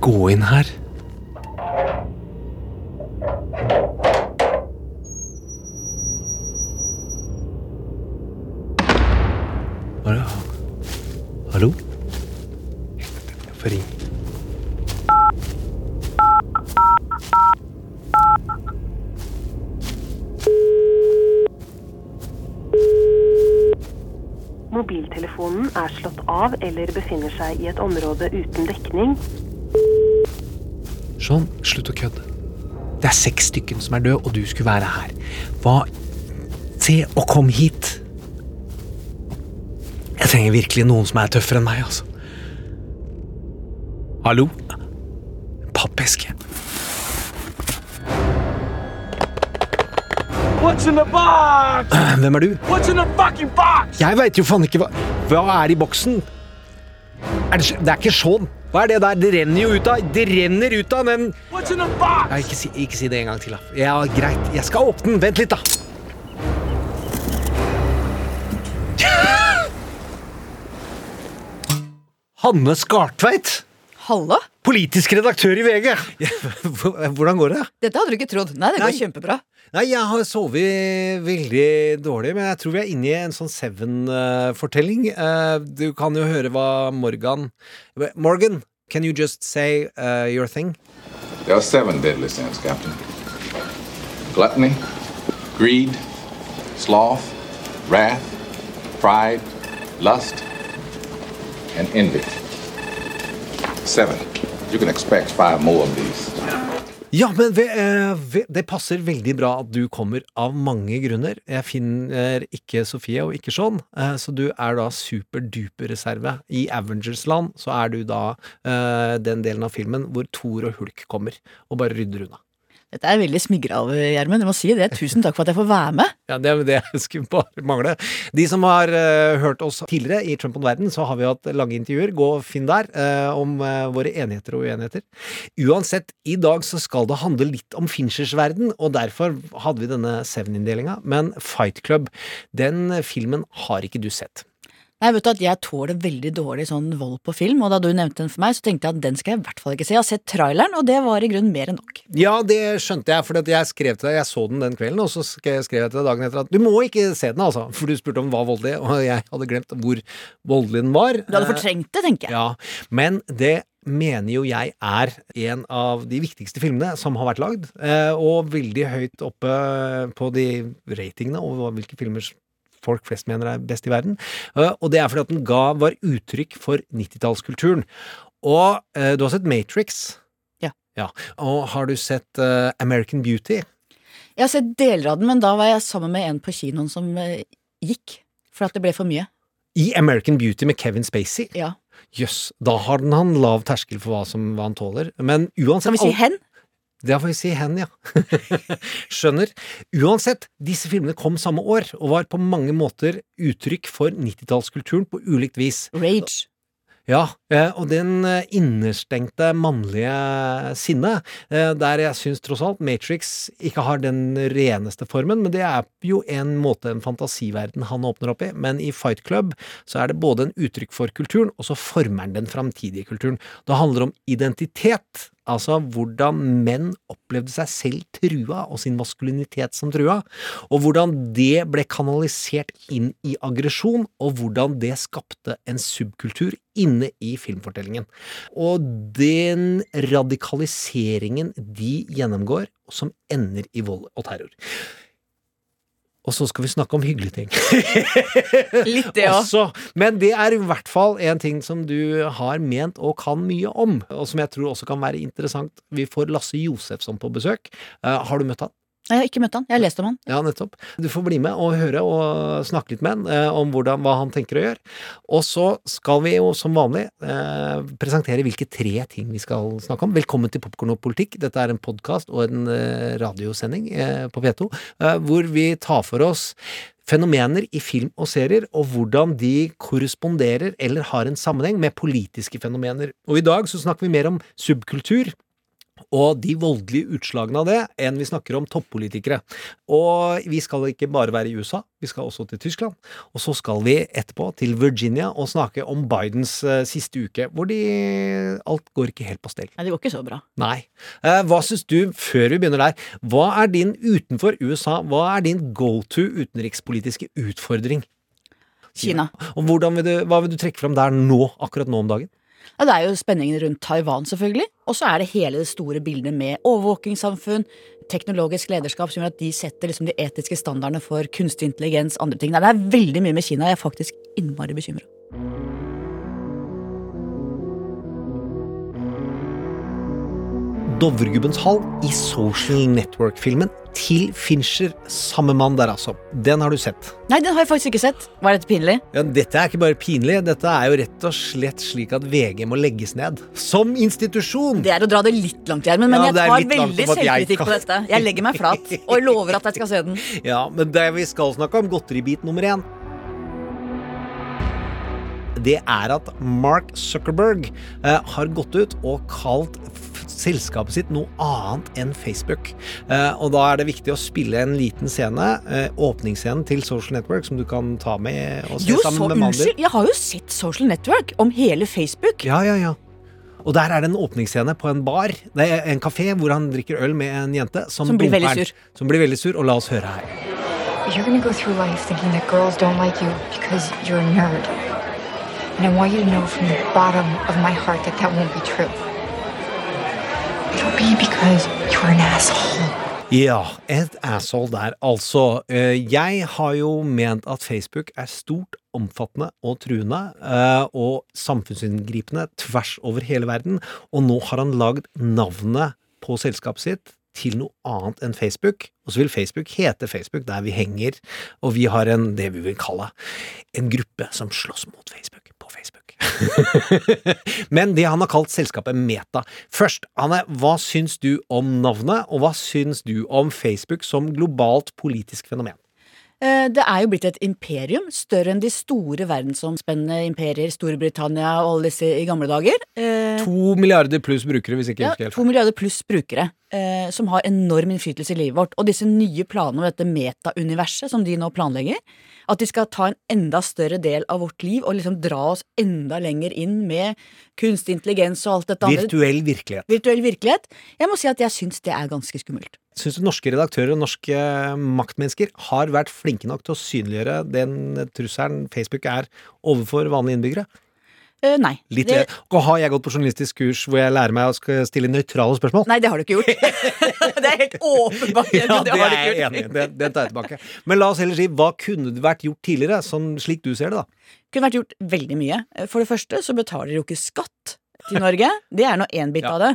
Gå inn her. Hallo? Jeg får ringe. Mobiltelefonen er slått av eller befinner seg i et område uten dekning. Seks stykken som er døde, og du skulle være her. Hva Se og kom hit! Jeg trenger virkelig noen som er tøffere enn meg, altså. Hallo? Pappeske. What's in the box? Hvem er du? What's in the fucking box? Jeg veit jo faen ikke hva Hva er i boksen? Er det, det er ikke sånn. Hva er det der? Det renner jo ut av Det renner ut av den? Nei, ikke si, ikke si det en gang til, da. Ja, greit. Jeg skal åpne den. Vent litt, da. Hanne Skartveit, Hallo? politisk redaktør i VG. Hvordan går det? Dette hadde du ikke trodd. Nei, det går Nei. kjempebra. Nei, jeg har sovet veldig dårlig, men jeg tror vi er inne i en sånn Seven-fortelling. Eh, du kan jo høre hva Morgan Morgan, can you just say uh, your thing? There are seven deadly sins, Captain gluttony, greed, sloth, wrath, pride, lust, and envy. Seven. You can expect five more of these. Ja, men ve- eh, ve- det passer veldig bra at du kommer av mange grunner. Jeg finner ikke Sofie og ikke Sean, eh, så du er da superduper reserve. I Avengers-land så er du da eh, den delen av filmen hvor Thor og Hulk kommer og bare rydder unna. Dette er veldig smigra av, Gjermund. Jeg må si det. Tusen takk for at jeg får være med. Ja, det, det skulle bare mangle. De som har uh, hørt oss tidligere i Trump om verden, så har vi hatt lange intervjuer. Gå og finn der uh, om uh, våre enigheter og uenigheter. Uansett, i dag så skal det handle litt om Finchers verden, og derfor hadde vi denne Seven-inndelinga. Men Fight Club, den filmen har ikke du sett. Nei, vet du at Jeg tåler veldig dårlig sånn vold på film, og da du nevnte den for meg, så tenkte jeg at den skal jeg i hvert fall ikke se. Jeg har sett traileren, og det var i grunnen mer enn nok. Ja, det skjønte jeg, for jeg skrev til deg Jeg så den den kvelden, og så skrev jeg til deg dagen etter at du må ikke se den, altså. For du spurte om den var voldelig, og jeg hadde glemt hvor voldelig den var. Du hadde fortrengt det, tenker jeg. Ja, men det mener jo jeg er en av de viktigste filmene som har vært lagd, eh, og veldig høyt oppe på de ratingene over hvilke filmer folk flest mener er best i verden. Eh, Og det er fordi at den ga var uttrykk for 90-tallskulturen. Og eh, du har sett Matrix? Ja. ja. Og har du sett eh, American Beauty? Jeg har sett deler av den, men da var jeg sammen med en på kinoen som gikk. For at det ble for mye. I American Beauty med Kevin Spacey? Ja. Jøss, da har den han lav terskel for hva, som, hva han tåler. Men uansett Kan vi si hen? Det får vi si hen, ja. Skjønner. Uansett, disse filmene kom samme år, og var på mange måter uttrykk for 90-tallskulturen på ulikt vis. Rage. Ja, og den eh, innerstengte mannlige sinnet, eh, der jeg syns tross alt Matrix ikke har den reneste formen, men det er jo en måte en fantasiverden han åpner opp i. Men i Fight Club så er det både en uttrykk for kulturen, og så former den den framtidige kulturen. Det handler om identitet. Altså hvordan menn opplevde seg selv trua, og sin maskulinitet som trua, og hvordan det ble kanalisert inn i aggresjon, og hvordan det skapte en subkultur inne i filmfortellingen. Og den radikaliseringen de gjennomgår, som ender i vold og terror. Og så skal vi snakke om hyggelige ting. Litt det òg. Men det er i hvert fall en ting som du har ment og kan mye om, og som jeg tror også kan være interessant. Vi får Lasse Josefsson på besøk. Uh, har du møtt han? Jeg har ikke møtt han. Jeg har lest om han. Ja, nettopp. Du får bli med og høre og snakke litt med han eh, om hvordan, hva han tenker å gjøre. Og så skal vi jo som vanlig eh, presentere hvilke tre ting vi skal snakke om. Velkommen til Popkorn og politikk. Dette er en podkast og en eh, radiosending eh, på P2 eh, hvor vi tar for oss fenomener i film og serier, og hvordan de korresponderer eller har en sammenheng med politiske fenomener. Og i dag så snakker vi mer om subkultur og de voldelige utslagene av det, enn vi snakker om toppolitikere. Og vi skal ikke bare være i USA, vi skal også til Tyskland. Og så skal vi etterpå til Virginia og snakke om Bidens uh, siste uke, hvor de Alt går ikke helt på stell. Nei, det går ikke så bra. Nei. Uh, hva syns du, før vi begynner der, hva er din utenfor USA, hva er din go to utenrikspolitiske utfordring? Kina. Og vil du, hva vil du trekke fram der nå, akkurat nå om dagen? Ja, det er jo spenningen rundt Taiwan, selvfølgelig. Og så er det hele det store bildet med overvåkingssamfunn, teknologisk lederskap som gjør at de setter liksom de etiske standardene for kunstig intelligens, andre ting. Nei, det er veldig mye med Kina. Jeg er faktisk innmari bekymra. Dovregubbens hall i Social Network-filmen til Fincher. Samme mann der, altså. Den har du sett. Nei, den har jeg faktisk ikke sett. Var dette pinlig? Ja, dette er ikke bare pinlig, dette er jo rett og slett slik at VG må legges ned. Som institusjon! Det er å dra det litt langt, Gjermund, men Ja, jeg tar veldig selvkritikk på dette. Jeg legger meg flat og lover at jeg skal se den. Ja, men det vi skal snakke om, godteribit nummer én Det er at Mark Zuckerberg eh, har gått ut og kalt selskapet sitt noe annet enn Facebook. Eh, og da er det viktig å spille en liten scene, eh, åpningsscenen til Social Network, som du kan ta med og se Jo, sammen så med mannen din. unnskyld, jeg har jo sett Social Network om hele Facebook. Ja, ja, ja. Og der er det en åpningsscene på en bar, det er en kafé, hvor han drikker øl med en jente som, Som blir veldig sur. Som blir veldig sur, og la oss høre her. You're gonna go through life thinking that girls don't like you because you're a nerd. And I want you to know from the bottom of my heart that that won't be true. It'll be because you're an asshole. Ja, et asshole der, altså. Eh, Jeg har jo ment at Facebook er stort, omfattende og truende, eh, og samfunnsinngripende tvers over hele verden, og nå har han lagd navnet på selskapet sitt til noe annet enn Facebook, og så vil Facebook hete Facebook, der vi henger, og vi har en, det vi vil kalle, en gruppe som slåss mot Facebook på Facebook. Men det han har kalt selskapet Meta. Først, Anne, hva syns du om navnet, og hva syns du om Facebook som globalt politisk fenomen? Eh, Det er jo blitt et imperium, større enn de store verdensomspennende imperier, Storbritannia og alle disse i gamle dager. Eh, To milliarder pluss brukere, hvis ikke jeg Ja, husker helt to milliarder pluss brukere, eh, som har enorm innflytelse i livet vårt. Og disse nye planene om dette meta-universet som de nå planlegger, at de skal ta en enda større del av vårt liv og liksom dra oss enda lenger inn med kunstig intelligens og alt dette andre. Virtuell virkelighet. Virtuell virkelighet. Jeg må si at jeg syns det er ganske skummelt. Syns du norske redaktører og norske maktmennesker har vært flinke nok til å synliggjøre den trusselen Facebook er overfor vanlige innbyggere? Eh, nei. Litt det, Og har jeg gått på journalistisk kurs hvor jeg lærer meg å stille nøytrale spørsmål? nei, det har du ikke gjort. det er helt åpenbart. Ja, det, det har er jeg enig i. Den, den tar jeg tilbake. Men la oss heller si, hva kunne det vært gjort tidligere, sånn slik du ser det, da? kunne vært gjort veldig mye. For det første så betaler de jo ikke skatt til Norge. Det er nå én bit Ja. av det.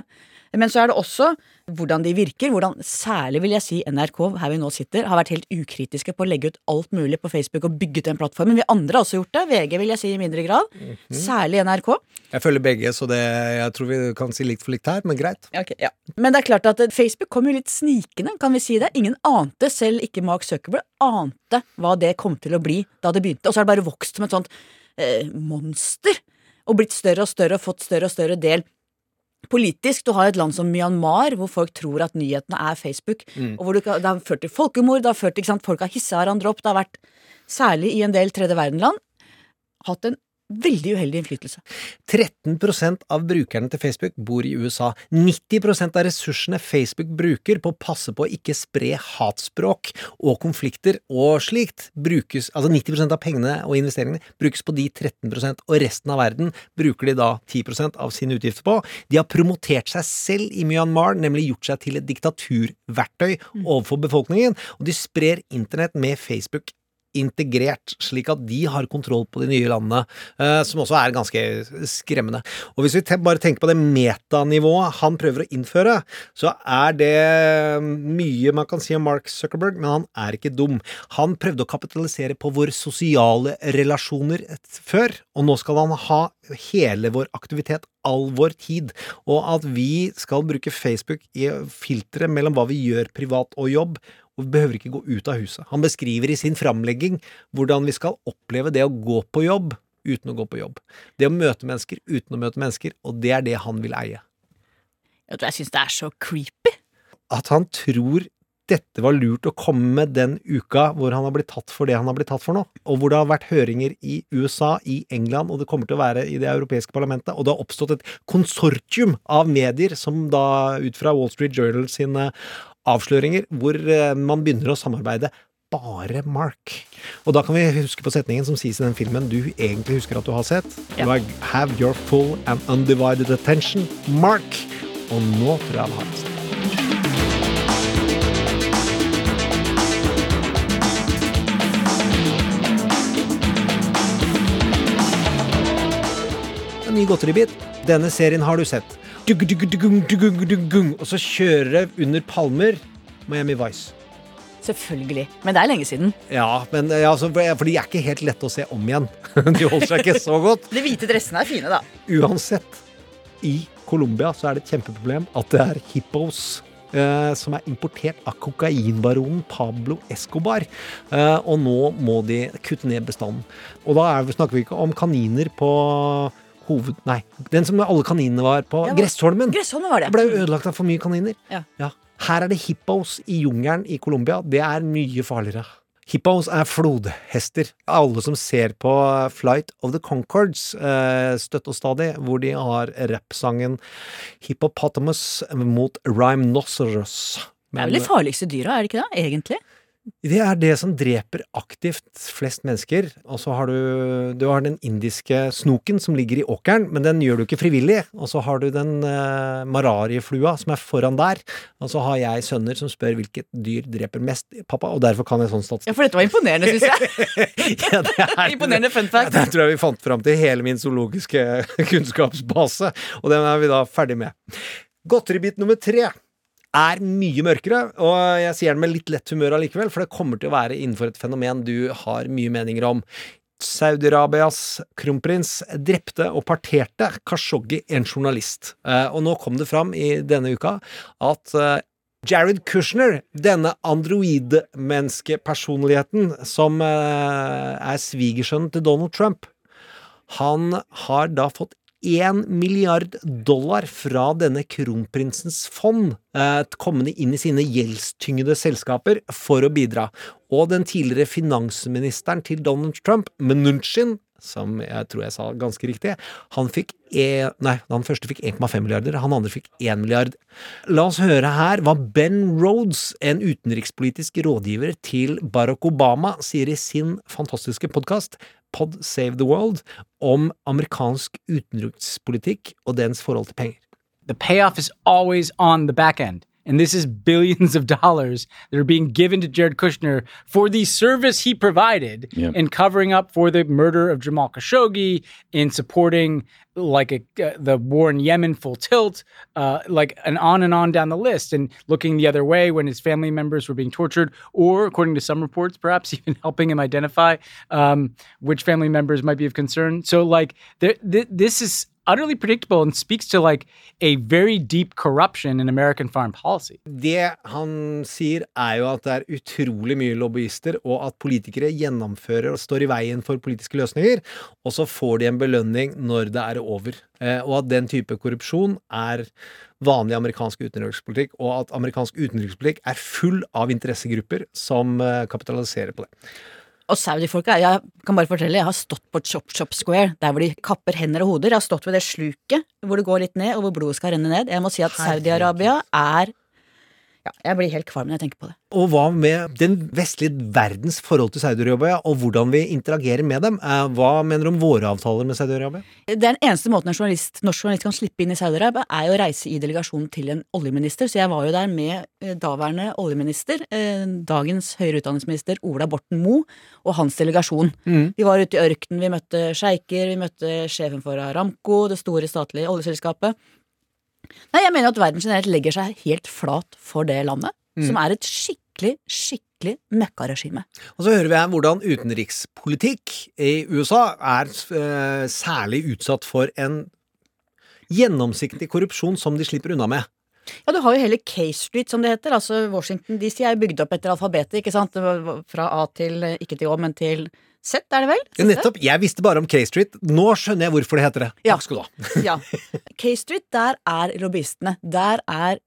Men så er det også hvordan de virker. Hvordan særlig vil jeg si NRK, her vi nå sitter, har vært helt ukritiske på å legge ut alt mulig på Facebook og bygget den plattformen. Vi andre har også gjort det. VG vil jeg si i mindre grad. Mhm. Særlig NRK. Jeg følger begge, så det, jeg tror vi kan si likt for likt her, men greit. Men det er klart at eh, Facebook kom jo litt snikende, kan vi si det. Ingen ante, selv ikke Mark Zuckerberg, ante hva det kom til å bli da det begynte. Og så har det bare vokst som et sånt eh, monster. Og blitt større og større og fått større og større del. Politisk, du har et land som Myanmar, hvor folk tror at nyhetene er Facebook. Og hvor du, kan- det har ført til folkemord, det har ført til ikke sant, folk har hissa hverandre opp. Det har vært, særlig i en del tredje verden-land, hatt en veldig uheldig innflytelse. 13% av brukerne til Facebook bor i USA. 90% av ressursene Facebook bruker på å passe på å ikke spre hatspråk og konflikter og slikt, brukes Altså 90% av pengene og investeringene brukes på de 13% og resten av verden bruker de da 10% av sine utgifter på. De har promotert seg selv i Myanmar, nemlig gjort seg til et diktaturverktøy overfor befolkningen, og de sprer internett med Facebook integrert, slik at de har kontroll på de nye landene, eh, som også er ganske skremmende. Og hvis vi bare tenker på det metanivået han prøver å innføre, så er det mye man kan si om Mark Zuckerberg, men han er ikke dum. Han prøvde å kapitalisere på våre sosiale relasjoner før, og nå skal han ha hele vår aktivitet, all vår tid, og at vi skal bruke Facebook i filteret mellom hva vi gjør privat og jobb, og vi behøver ikke gå ut av huset. Han beskriver i sin framlegging hvordan vi skal oppleve det å gå på jobb uten å gå på jobb. Det å møte mennesker uten å møte mennesker, og det er det han vil eie. Jeg tror jeg syns det er så creepy. At han tror dette var lurt å komme med den uka hvor han har blitt tatt for det han har blitt tatt for nå, og hvor det har vært høringer i USA, i England, og det kommer til å være i det europeiske parlamentet, og det har oppstått et konsortium av medier som da, ut fra Wall Street Journal sine avsløringer, hvor eh, man begynner å samarbeide bare Mark. Og da kan vi huske på setningen som sies i den filmen du egentlig husker at du har sett. Ja. Have your full and undivided attention, Mark. Og nå tror jeg han har det. En ny godteribit. Denne serien har du sett. Og så kjører det under palmer Miami Vice. Selvfølgelig. Men det er lenge siden. Ja, men ja, altså, for de er ikke helt lette å se om igjen. De holder seg ikke så godt. De hvite dressene er fine, da. Uansett, i Colombia så er det et kjempeproblem at det er hippos. eh, som er importert av kokainbaronen Pablo Escobar. Eh, og nå må de kutte ned bestanden. Og da er, snakker vi ikke om kaniner på hoved... Nei, den som alle kaninene var på Ja, Gressholmen. Gressholmen var det. Det ble jo ødelagt av for mye kaniner. Ja. Her er det hippos i jungelen i Colombia. Det er mye farligere. Hippos er flodhester. Alle som ser på Flight of the Concords eh, støtt og stadig, hvor de har rappsangen Hippopotamus mot Rhymenoceros. Det er vel de farligste dyra, er det ikke det? Egentlig. Det er det som dreper aktivt flest mennesker. Og så har du, du har den indiske snoken som ligger i åkeren, men den gjør du ikke frivillig. Og så har du den uh, mararieflua som er foran der. Og så har jeg sønner som spør hvilket dyr dreper mest, pappa, og derfor kan jeg sånn Ja, for dette var imponerende, syns jeg. Ja, det er- Imponerende fun fact. Det tror jeg vi fant fram til hele min zoologiske kunnskapsbase, og den er vi da ferdig med. Godteribit nummer tre er mye mørkere, og jeg sier det med litt lett humør allikevel, for det kommer til å være innenfor et fenomen du har mye meninger om. Saudi-Arabias kronprins drepte og parterte Khashoggi, en journalist. Eh, Og nå kom det fram i denne uka at eh, Jared Kushner, denne androidmenneskepersonligheten som eh, er svigersønnen til Donald Trump, han har da fått 1 milliard dollar fra denne kronprinsens fond eh, kommende inn i sine gjeldstyngede selskaper for å bidra. Og den tidligere finansministeren til Donald Trump, Mnuchin, som jeg tror jeg sa ganske riktig, han fikk e Nei, han første fikk 1,5 milliarder, han andre fikk 1 milliard. La oss høre her hva Ben Rhodes, en utenrikspolitisk rådgiver til Barack Obama, sier i sin fantastiske podkast Pod Save the World om amerikansk utenrikspolitikk og dens forhold til penger. the payoff is always on the back end. And this is billions of dollars that are being given to Jared Kushner for the service he provided in covering up for the murder of Jamal Khashoggi, in supporting like a, uh, the war in Yemen full tilt, uh, like an on and on down the list, and looking the other way when his family members were being tortured, or according to some reports, perhaps even helping him identify um, which family members might be of concern. So like there, th- this is utterly predictable and speaks to like a very deep corruption in American foreign policy. Det han sier, er jo at det er utrolig mye lobbyister, og at politikere gjennomfører og står i veien for politiske løsninger, og så får de en belønning når det er over. Eh, og at den type korrupsjon er vanlig amerikansk utenrikspolitikk, og at amerikansk utenrikspolitikk er full av interessegrupper som eh, kapitaliserer på det. Og Saudi-folka Jeg kan bare fortelle, jeg har stått på Chop Chop Square, der hvor de kapper hender og hoder. Jeg har stått ved det sluket hvor det går litt ned, og hvor blodet skal renne ned. Jeg må si at Saudi-Arabia er Ja, jeg blir helt kvalm når jeg tenker på det. Og hva med den vestlige verdens forhold til Saudi-Arabia, og hvordan vi interagerer med dem? Eh, Hva mener du om våre avtaler med Saudi-Arabia? Den eneste måten en journalist, norsk journalist kan slippe inn i Saudi-Arabia, er å reise i delegasjonen til en oljeminister. Så jeg var jo der med eh, daværende oljeminister, eh, dagens høyere utdanningsminister Ola Borten Moe, og hans delegasjon. Vi var ute i ørkenen, vi møtte sjeiker, vi møtte sjefen for Aramco, det store statlige oljeselskapet. Nei, jeg mener at verden generelt legger seg helt flat for det landet, som er et skikkelig, skikkelig møkkaregime. Og så hører vi her hvordan utenrikspolitikk i USA er eh, særlig utsatt for en gjennomsiktig korrupsjon som de slipper unna med. Ja, du har jo hele K Street, som det heter. Altså Washington DC er bygd opp etter alfabetet, ikke sant? Fra A til eh, ikke til Å, men til Z, er det vel? Ja, nettopp. Jeg visste bare om K Street. Nå skjønner jeg hvorfor det heter det. Ja. Takk skal du ha. Ja. K Street, der er lobbyistene. Der er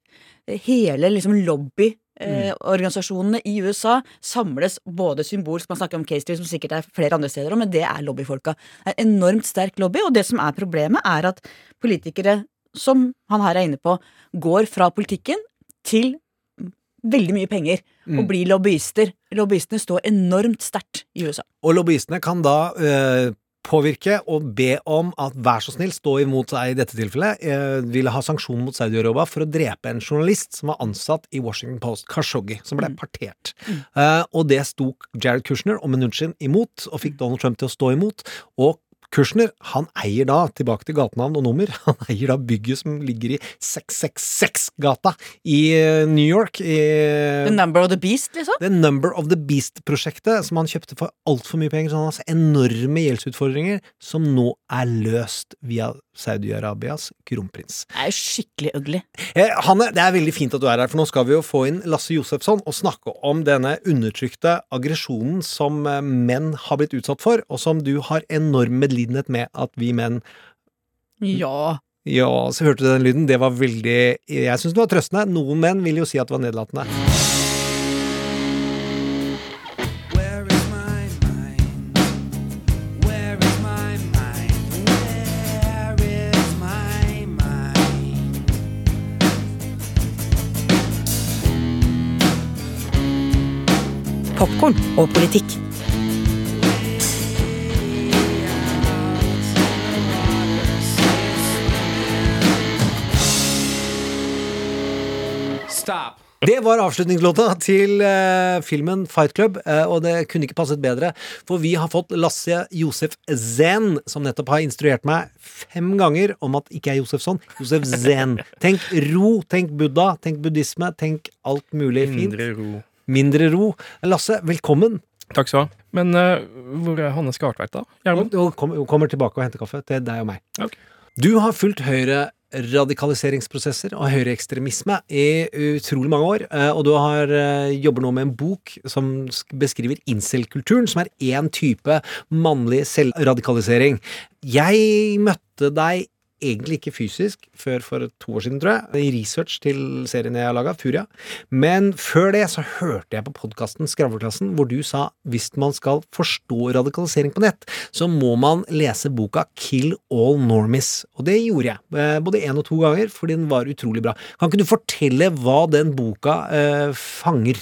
hele liksom lobby eh, organisasjonene i USA samles både symbolsk, man snakker om K Street, som sikkert er flere andre steder òg, men det er lobbyfolka. Det er enormt sterk lobby, og det som er problemet, er at politikere, som han her er inne på, går fra politikken til veldig mye penger og blir lobbyister. Lobbyistene står enormt sterkt i USA. Og lobbyistene kan da øh, påvirke og be om at vær så snill, stå imot seg i dette tilfellet, øh, ville ha sanksjon mot Saudi-Europa for å drepe en journalist som var ansatt i Washington Post, Khashoggi, som ble partert. Eh, og det sto Jared Kushner og Mnuchin imot, og fikk Donald Trump til å stå imot. Og Kushner han eier da, tilbake til gatenavn og nummer, han eier da bygget som ligger i 666-gata i eh, New York. I, The Number of the Beast, liksom. The Number of the Beast-prosjektet, som han kjøpte for altfor mye penger. Så han har altså enorme gjeldsutfordringer, som nå er løst via Saudi-Arabias kronprins. Det er skikkelig ugly. Eh, Hanne, det er veldig fint at du er her, for nå skal vi jo få inn Lasse Josefsson og snakke om denne undertrykte aggresjonen som eh, menn har blitt utsatt for, og som du har enorm medlidenhet med at vi menn Ja. Ja, så hørte du den lyden. Det var veldig Jeg syns det var trøstende. Noen menn vil jo si at det var nedlatende. Og politikk. Stop. Det var avslutningslåta til uh, filmen Fight Club, uh, og det kunne ikke passet bedre, for vi har fått Lasse Josef Zen, som nettopp har instruert meg fem ganger om at ikke er Josefsson, Josef Zen. Tenk ro, tenk Buddha, tenk buddhisme, tenk alt mulig fint. Indre ro. Mindre ro. Lasse, velkommen. Takk skal du ha. Men uh, hvor er Hanne Skartveit, da? Gjermund? Hun kom, kommer tilbake og henter kaffe til deg og meg. Okay. Du har fulgt høyre radikaliseringsprosesser og høyreekstremisme i utrolig mange år, eh, og du har eh, jobber nå med en bok som beskriver incel-kulturen, som er én type mannlig selvradikalisering. Jeg møtte deg egentlig ikke fysisk før for to år siden, tror jeg, i research til serien jeg har laga, Furia. Men før det så hørte jeg på podkasten Skravleklassen, hvor du sa hvis man skal forstå radikalisering på nett, så må man lese boka Kill All Normies. Og det gjorde jeg, eh, både én og to ganger, fordi den var utrolig bra. Kan ikke du fortelle hva den boka eh, fanger?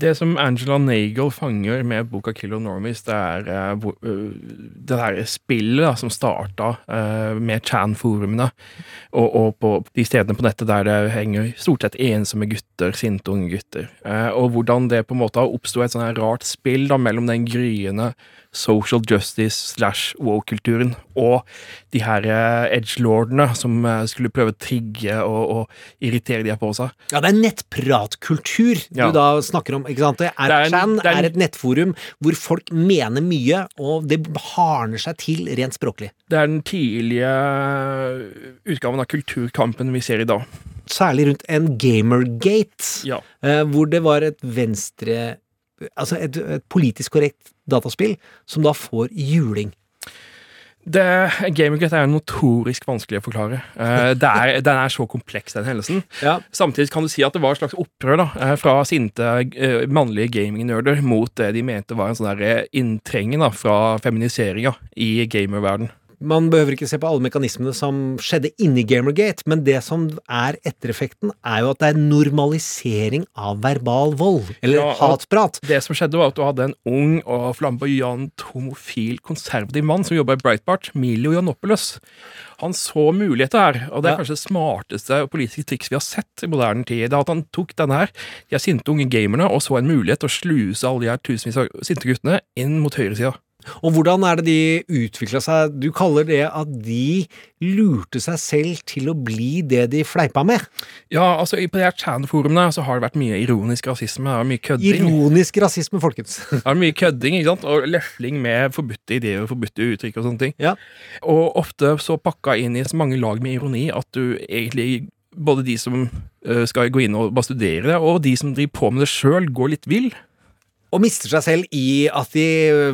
Det som Angela Nagel fanger med boka Kill of Normies, det er eh, det der spillet da, som starta eh, med Chan-forumene, og, og på de stedene på nettet der det henger stort sett ensomme gutter, sinte unge gutter. Eh, og hvordan det på en måte har oppstått et sånn rart spill da, mellom den gryende social justice slash woke-kulturen og de her edgelordene som skulle prøve å trigge og, og irritere de her på seg. Ja, det er nettpratkultur Ja. du da snakker om, ikke sant? Det er, er et nettforum hvor folk mener mye, og det harner seg til rent språklig. Det er den tidlige utgaven av kulturkampen vi ser i dag. Særlig rundt en Gamergate, Ja. eh, hvor det var et venstre Altså et, et politisk korrekt dataspill som da får juling. Det, Gamergate er jo notorisk vanskelig å forklare. Uh, det er, den er så kompleks, den hendelsen. Ja. Samtidig kan du si at det var et slags opprør da, eh, fra sinte uh, mannlige gamingnerder mot det de mente var en sånn der, inntrengen da, fra feminiseringa i gamerverden. Man behøver ikke se på alle mekanismene som skjedde inni Gamergate, men det som er ettereffekten, er jo at det er normalisering av verbal vold, eller Ja, hatprat. Det som skjedde var at du hadde en ung og flamboyant homofil konservativ mann som jobba i Breitbart, Milio Janopoulos. Han så muligheter her, og det er Ja. kanskje det smarteste politiske triks vi har sett i moderne tid. Det er at han tok denne her, de sinte unge gamerne, og så en mulighet til å sluse alle de her tusenvis av sinte guttene inn mot høyresida. Og hvordan er det de utvikla seg? Du kaller det at de lurte seg selv til å bli det de fleipa med. Ja, altså på de her Chan-forumene så har det vært mye ironisk rasisme, det mye kødding. Ironisk rasisme, folkens. Det er mye kødding ikke sant? og lefling med forbudte ideer og forbudte uttrykk og sånne ting. Ja. Og ofte så pakka inn i så mange lag med ironi at du egentlig både de som eh, skal gå inn og bare studere det, og de som driver på med det sjøl, går litt vill. Og mister seg selv i at de,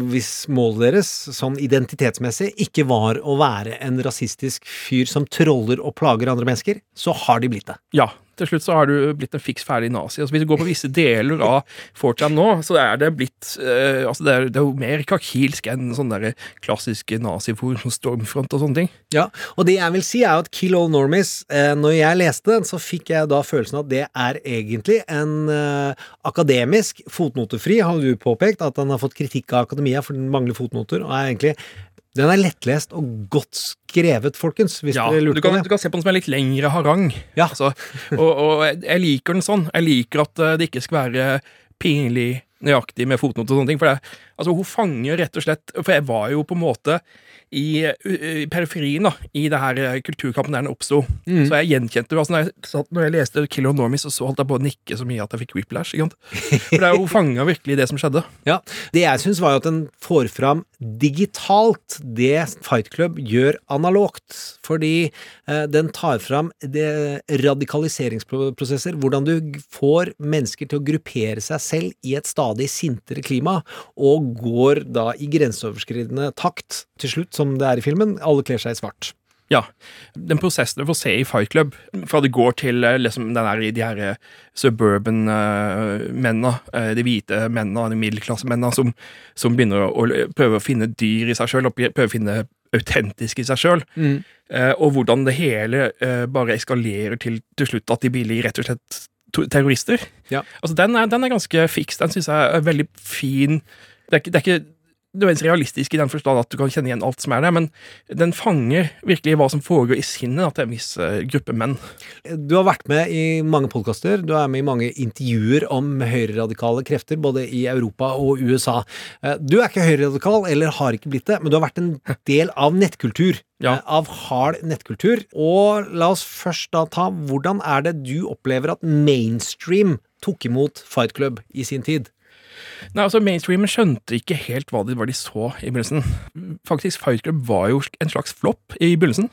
hvis målet deres, sånn identitetsmessig, ikke var å være en rasistisk fyr som troller og plager andre mennesker, så har de blitt det. Ja, til slutt så har du blitt en fiks ferdig nazi. Altså Hvis du går på visse deler av 4chan nå, så er det blitt eh, Altså det er, det er jo mer kakilsk enn sånne klassiske naziforum som Stormfront og sånne ting. Ja, og det jeg vil si er jo at Kill All Normies, eh, når jeg leste den, så fikk jeg da følelsen av at det er egentlig en eh, akademisk fotnotefri, har du påpekt, at den har fått kritikk av akademia for den mangler fotnoter, og er egentlig den er lettlest og godt skrevet, folkens, hvis Ja, dere du lurte kan, på du kan se på den som en litt lengre harang. Ja. Altså, og, og jeg- jeg liker den sånn. Jeg liker at eh, det ikke skal være pinlig nøyaktig med fotnoter og sånne ting. For det, altså, hun fanger rett og slett For jeg var jo på en måte i, i periferien da, i det her eh, kulturkampen der den oppsto. Mm. Så jeg gjenkjente altså, når, jeg, satt- når jeg leste Kill or Normies, så, så holdt jeg på å nikke så mye at jeg fikk whiplash. Ikke sant? For det hun fanga virkelig det som skjedde. Ja, Det jeg syns, var jo at den får fram digitalt det Fight Club gjør analogt. Fordi eh, den tar fram det radikaliseringsprosesser, hvordan du får mennesker til å gruppere seg selv i et stadig sintere klima, og går da i grenseoverskridende takt til slutt, som det er i filmen. Alle kler seg i svart. Ja. Den prosessen du får se i Fight Club, fra det går til eh, liksom, den der, de her eh, suburban-mennene, de hvite mennene, de middelklassemennene, som, som begynner å, å prøve å finne dyr i seg sjøl, og prøve å finne autentisk i seg sjøl. Mm. Eh, og hvordan det hele eh, bare eskalerer til, til slutt at de blir rett og slett terrorister. Ja. Altså, den er, den er ganske fiks. Den syns jeg er veldig fin. Det er ikke, det er ikke nødvendigvis realistisk i den forstand at du kan kjenne igjen alt som er der, men den fanger virkelig hva som foregår i sinnet til en viss eh, gruppe menn. Du har vært med i mange podkaster, du er med i mange intervjuer om høyreradikale krefter, både i Europa og USA. Eh, Du er ikke høyreradikal, eller har ikke blitt det, men du har vært en del av nettkultur. Ja. eh, Av hard nettkultur. Og la oss først da ta Hvordan er det du opplever at mainstream tok imot Fight Club i sin tid? Nei, altså Mainstreamen skjønte ikke helt hva det var de så i begynnelsen. Faktisk, Fight Club var jo en slags flopp i begynnelsen.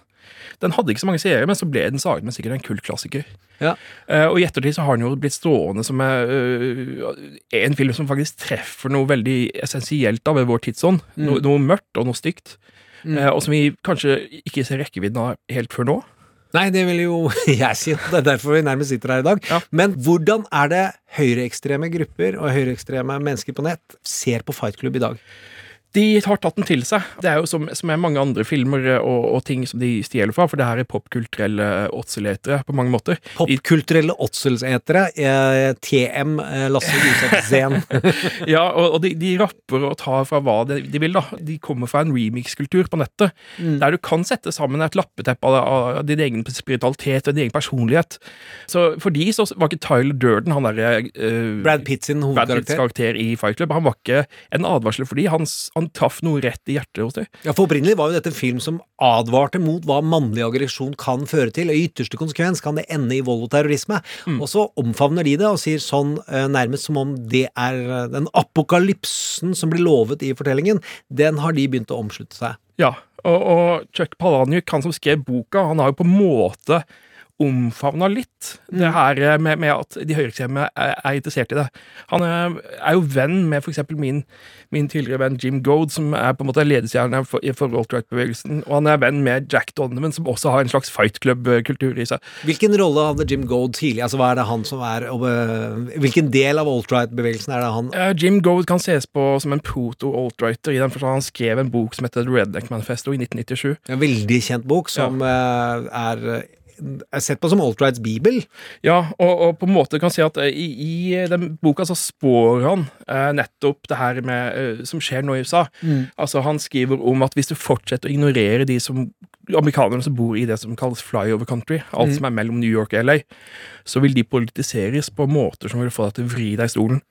Den hadde ikke så mange seere, men så ble den saget med sikkert en kultklassiker. Ja. Uh, og i ettertid så har den jo blitt stående som uh, en film som faktisk treffer noe veldig essensielt da ved vår tidsånd. No, noe mørkt og noe stygt. Eh, og som vi kanskje ikke ser rekkevidden av helt før nå. Nei, det vil jo jeg si. Det er derfor vi nærmest sitter her i dag. Ja. Men hvordan er det høyreekstreme grupper og høyreekstreme mennesker på nett ser på Fight Club i dag? De har tatt den til seg. Det er jo som, som er mange andre filmer eh, og, og ting som de stjeler fra, for det her er popkulturelle åtseletere på mange måter. Popkulturelle åtselsetere. Eh, TM, eh, Lasse Josef Zen. Ja, og, og de, de rapper og tar fra hva de, de vil, da. De kommer fra en remix-kultur på nettet, der du kan sette sammen et lappeteppe av, av din egen spiritualitet og din egen personlighet. Så for de så var ikke Tyler Durden, han derre uh, Brad Pitt sin Brad Pitts karakter i Fight Club, han var ikke en advarsel for de, han, s- traff noe rett i hjertet hos dem. Ja, for Opprinnelig var jo dette en film som advarte mot hva mannlig aggresjon kan føre til. og I ytterste konsekvens kan det ende i vold og terrorisme. Og så omfavner de det og sier sånn eh, nærmest som om det er eh, den apokalypsen som blir lovet i fortellingen, den har de begynt å omslutte seg. Ja, og, og Chuck Palahniuk, han som skrev boka, han har jo på en måte omfavna litt det her eh, med, med at de høyreekstreme er, er interessert i det. Han er, er jo venn med eksempel min, min tidligere venn Jim Goad, som er på en måte ledestjerne for, for alt-right-bevegelsen, og han er venn med Jack Donovan, som også har en slags fight club-kultur i seg. Hvilken rolle hadde Jim Goad tidlig? Altså, hva er det han som er og, øh, Hvilken del av alt-right-bevegelsen er det han uh, Jim Goad kan ses på som en proto-alt-righter, i den forstand han skrev en bok som heter Redneck Manifesto i 1997. En veldig kjent bok som øh, er, er sett på som alt-rights bibel. Ja, og, og på en måte kan si at eh, i, i den boka så spår han eh, nettopp det her med, eh, som skjer nå i USA. Mm. Altså Han skriver om at hvis du fortsetter å ignorere de som amerikanerne som bor i det som kalles flyover country, alt Mm. som er mellom New York og LA, så vil de politiseres på måter som vil få deg til å vri deg i stolen.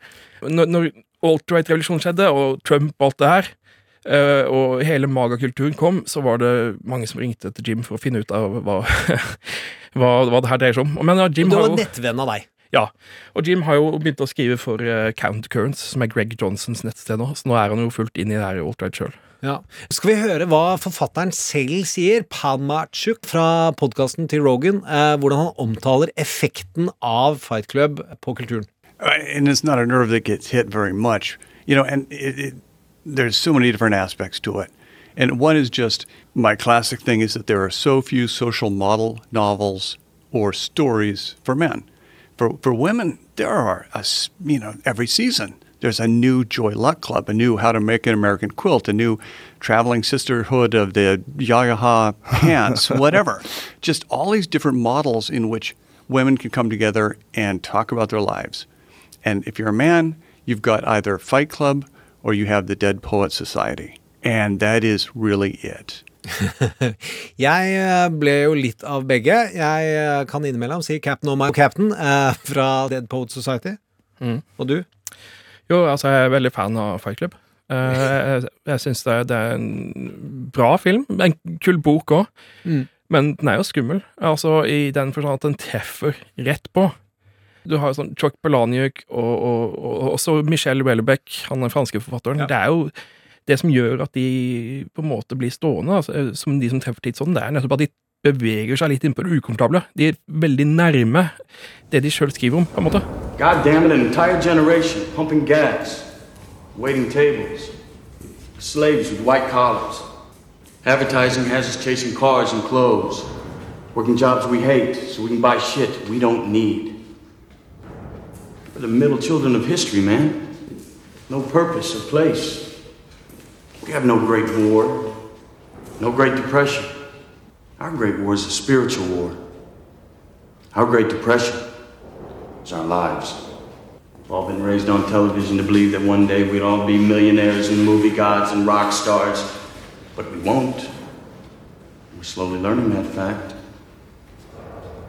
Når, når alt-right-revolusjonen skjedde, og Trump og alt det her, eh, og hele magakulturen kom, så var det mange som ringte til Jim for å finne ut av hva, hva, hva det her dreier seg om. Men ja, Jim det har var jo- nettvenn av deg. ja, og Jim har jo begynt å skrive for uh, Countercurrents, som er Greg Johnsons nettsted nå, så nå er han jo fullt inn i det her alt-right sjøl. Ja. Skal vi høre hva forfatteren selv sier, Panmachuk, fra podkasten til Rogan, eh, hvordan han omtaler effekten av Fight Club på kulturen? Uh, and it's not a nerve that gets hit very much, you know. And it, it, there's so many different aspects to it. And one is just my classic thing is that there are so few social model novels or stories for men. For for women, there are a you know every season. There's a new Joy Luck Club, a new How to Make an American Quilt, a new Traveling Sisterhood of the Yayaha Pants, whatever. Just all these different models in which women can come together and talk about their lives. And if you're a man, you've got either Fight Club or you have the Dead Poet Society. And that is really it. Jeg eh, ble jo litt av begge. Jeg eh, kan innimellom si Captain og My Captain eh, fra Dead Poet Society. Mm. Og du? Jo, altså, jeg er veldig fan av Fight Club. Eh, jeg jeg syns det, det er en bra film. En kul bok òg. Mm. Men den er jo skummel. Altså I den forstand at den treffer rett på. Du har jo sånn Chuck Palahniuk og, og, og også Michel Welbeck, han den franske forfatteren. Det er jo det som gjør at de på en måte blir stående, altså, som de som treffer tidsånden, det er nettopp at de beveger seg litt inn på det ukomfortable. De er veldig nærme det de sjøl skriver om, på en måte. God damn it, an entire generation pumping gas, waiting tables, slaves with white collars. Advertising has us chasing cars and clothes, working jobs we hate so we can buy shit we don't need. We're the middle children of history, man. No purpose or place. We have no great war, no great depression. Our great war is a spiritual war. Our great depression is our lives. We've all been raised on television to believe that one day we'd all be millionaires and movie gods and rock stars, but we won't. We're slowly learning that fact.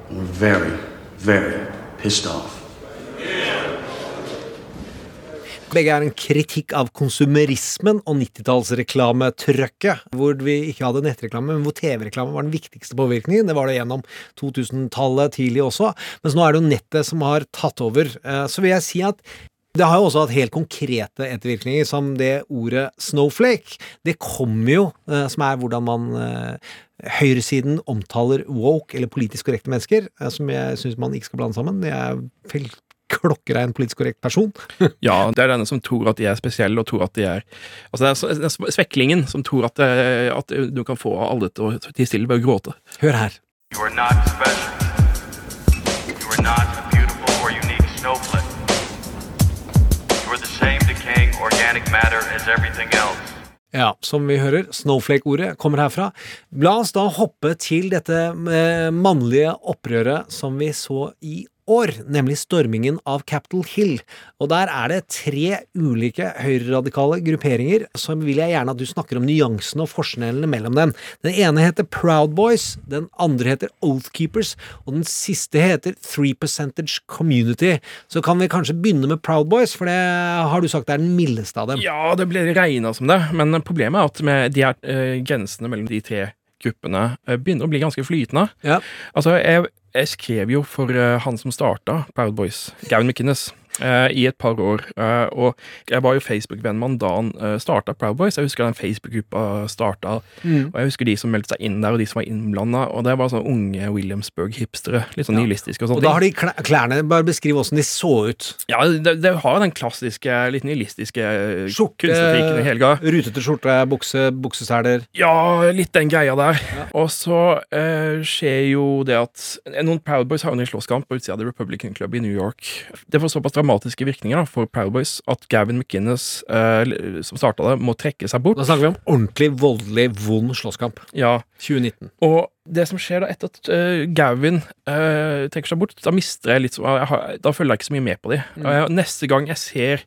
And we're very, very pissed off. Begge er en kritikk av konsumerismen og 90-tallsreklametrøkket, hvor vi ikke hadde nettreklame, men hvor TV-reklame var den viktigste påvirkningen. Det var det gjennom 2000-tallet tidlig også, mens nå er det jo nettet som har tatt over. Eh, Så vil jeg si at det har jo også hatt helt konkrete ettervirkninger, som det ordet snowflake. Det kommer jo, eh, som er hvordan man eh, Høyresiden omtaler woke, eller politisk korrekte mennesker, som jeg syns man ikke skal blande sammen. Det er vel klokkerein politisk korrekt person. Ja, det er denne som tror at de er spesielle, og tror at de er Altså, det er den sveklingen som tror at, det, at du kan få alle til å tie stille ved å gråte. Hør her. You are not special. You are not a beautiful or unique snowflake. You are the same decaying organic matter as everything else. Ja, som vi hører, snowflake-ordet kommer herfra. La oss da hoppe til dette eh, mannlige opprøret som vi så i år, nemlig stormingen av Capitol Hill. Og der er det tre ulike høyreradikale grupperinger, så vil jeg gjerne at du snakker om nyansene og forskjellene mellom dem. Den ene heter Proud Boys, den andre heter Oathkeepers, og den siste heter Three Percentage Community. Så kan vi kanskje begynne med Proud Boys, for det har du sagt er den mildeste av dem. Ja, det ble regna som det, men problemet er at med de her øh, grensene mellom de tre gruppene eh, begynner å bli ganske flytende. Altså, jeg, jeg skrev jo for eh, han som starta Proud Boys, Gavin McInnes. Eh, i et par år. Eh, og jeg var jo Facebook-venn med han da han uh, starta Proud Boys. Jeg husker den Facebook-gruppa starta, Mm. og jeg husker de som meldte seg inn der, og de som var innblanda. Og det var sånne unge Williamsburg-hipstere. Litt sånn nihilistiske og Og da har de klær- klærne Bare beskriv åssen de så ut. Ja, det, det har den klassiske, litt nihilistiske eh, Skjorte, rutete skjorte, bukse, bukseseler. Ja, litt den greia der. Og så eh, skjer jo det at Noen Proud Boys har jo en slåsskamp på utsida av The Republican Club i New York. Det får såpass dramatiske virkninger da, for Powerboys at Gavin McInnes, eh, som starta det, må trekke seg bort. Da snakker vi om ordentlig voldelig, vond slåsskamp. Ja. 2019. Og det som skjer da etter at uh, Gavin uh, trekker seg bort, da mister jeg litt så- Da følger jeg ikke så mye med på dem. Mm. Neste gang jeg ser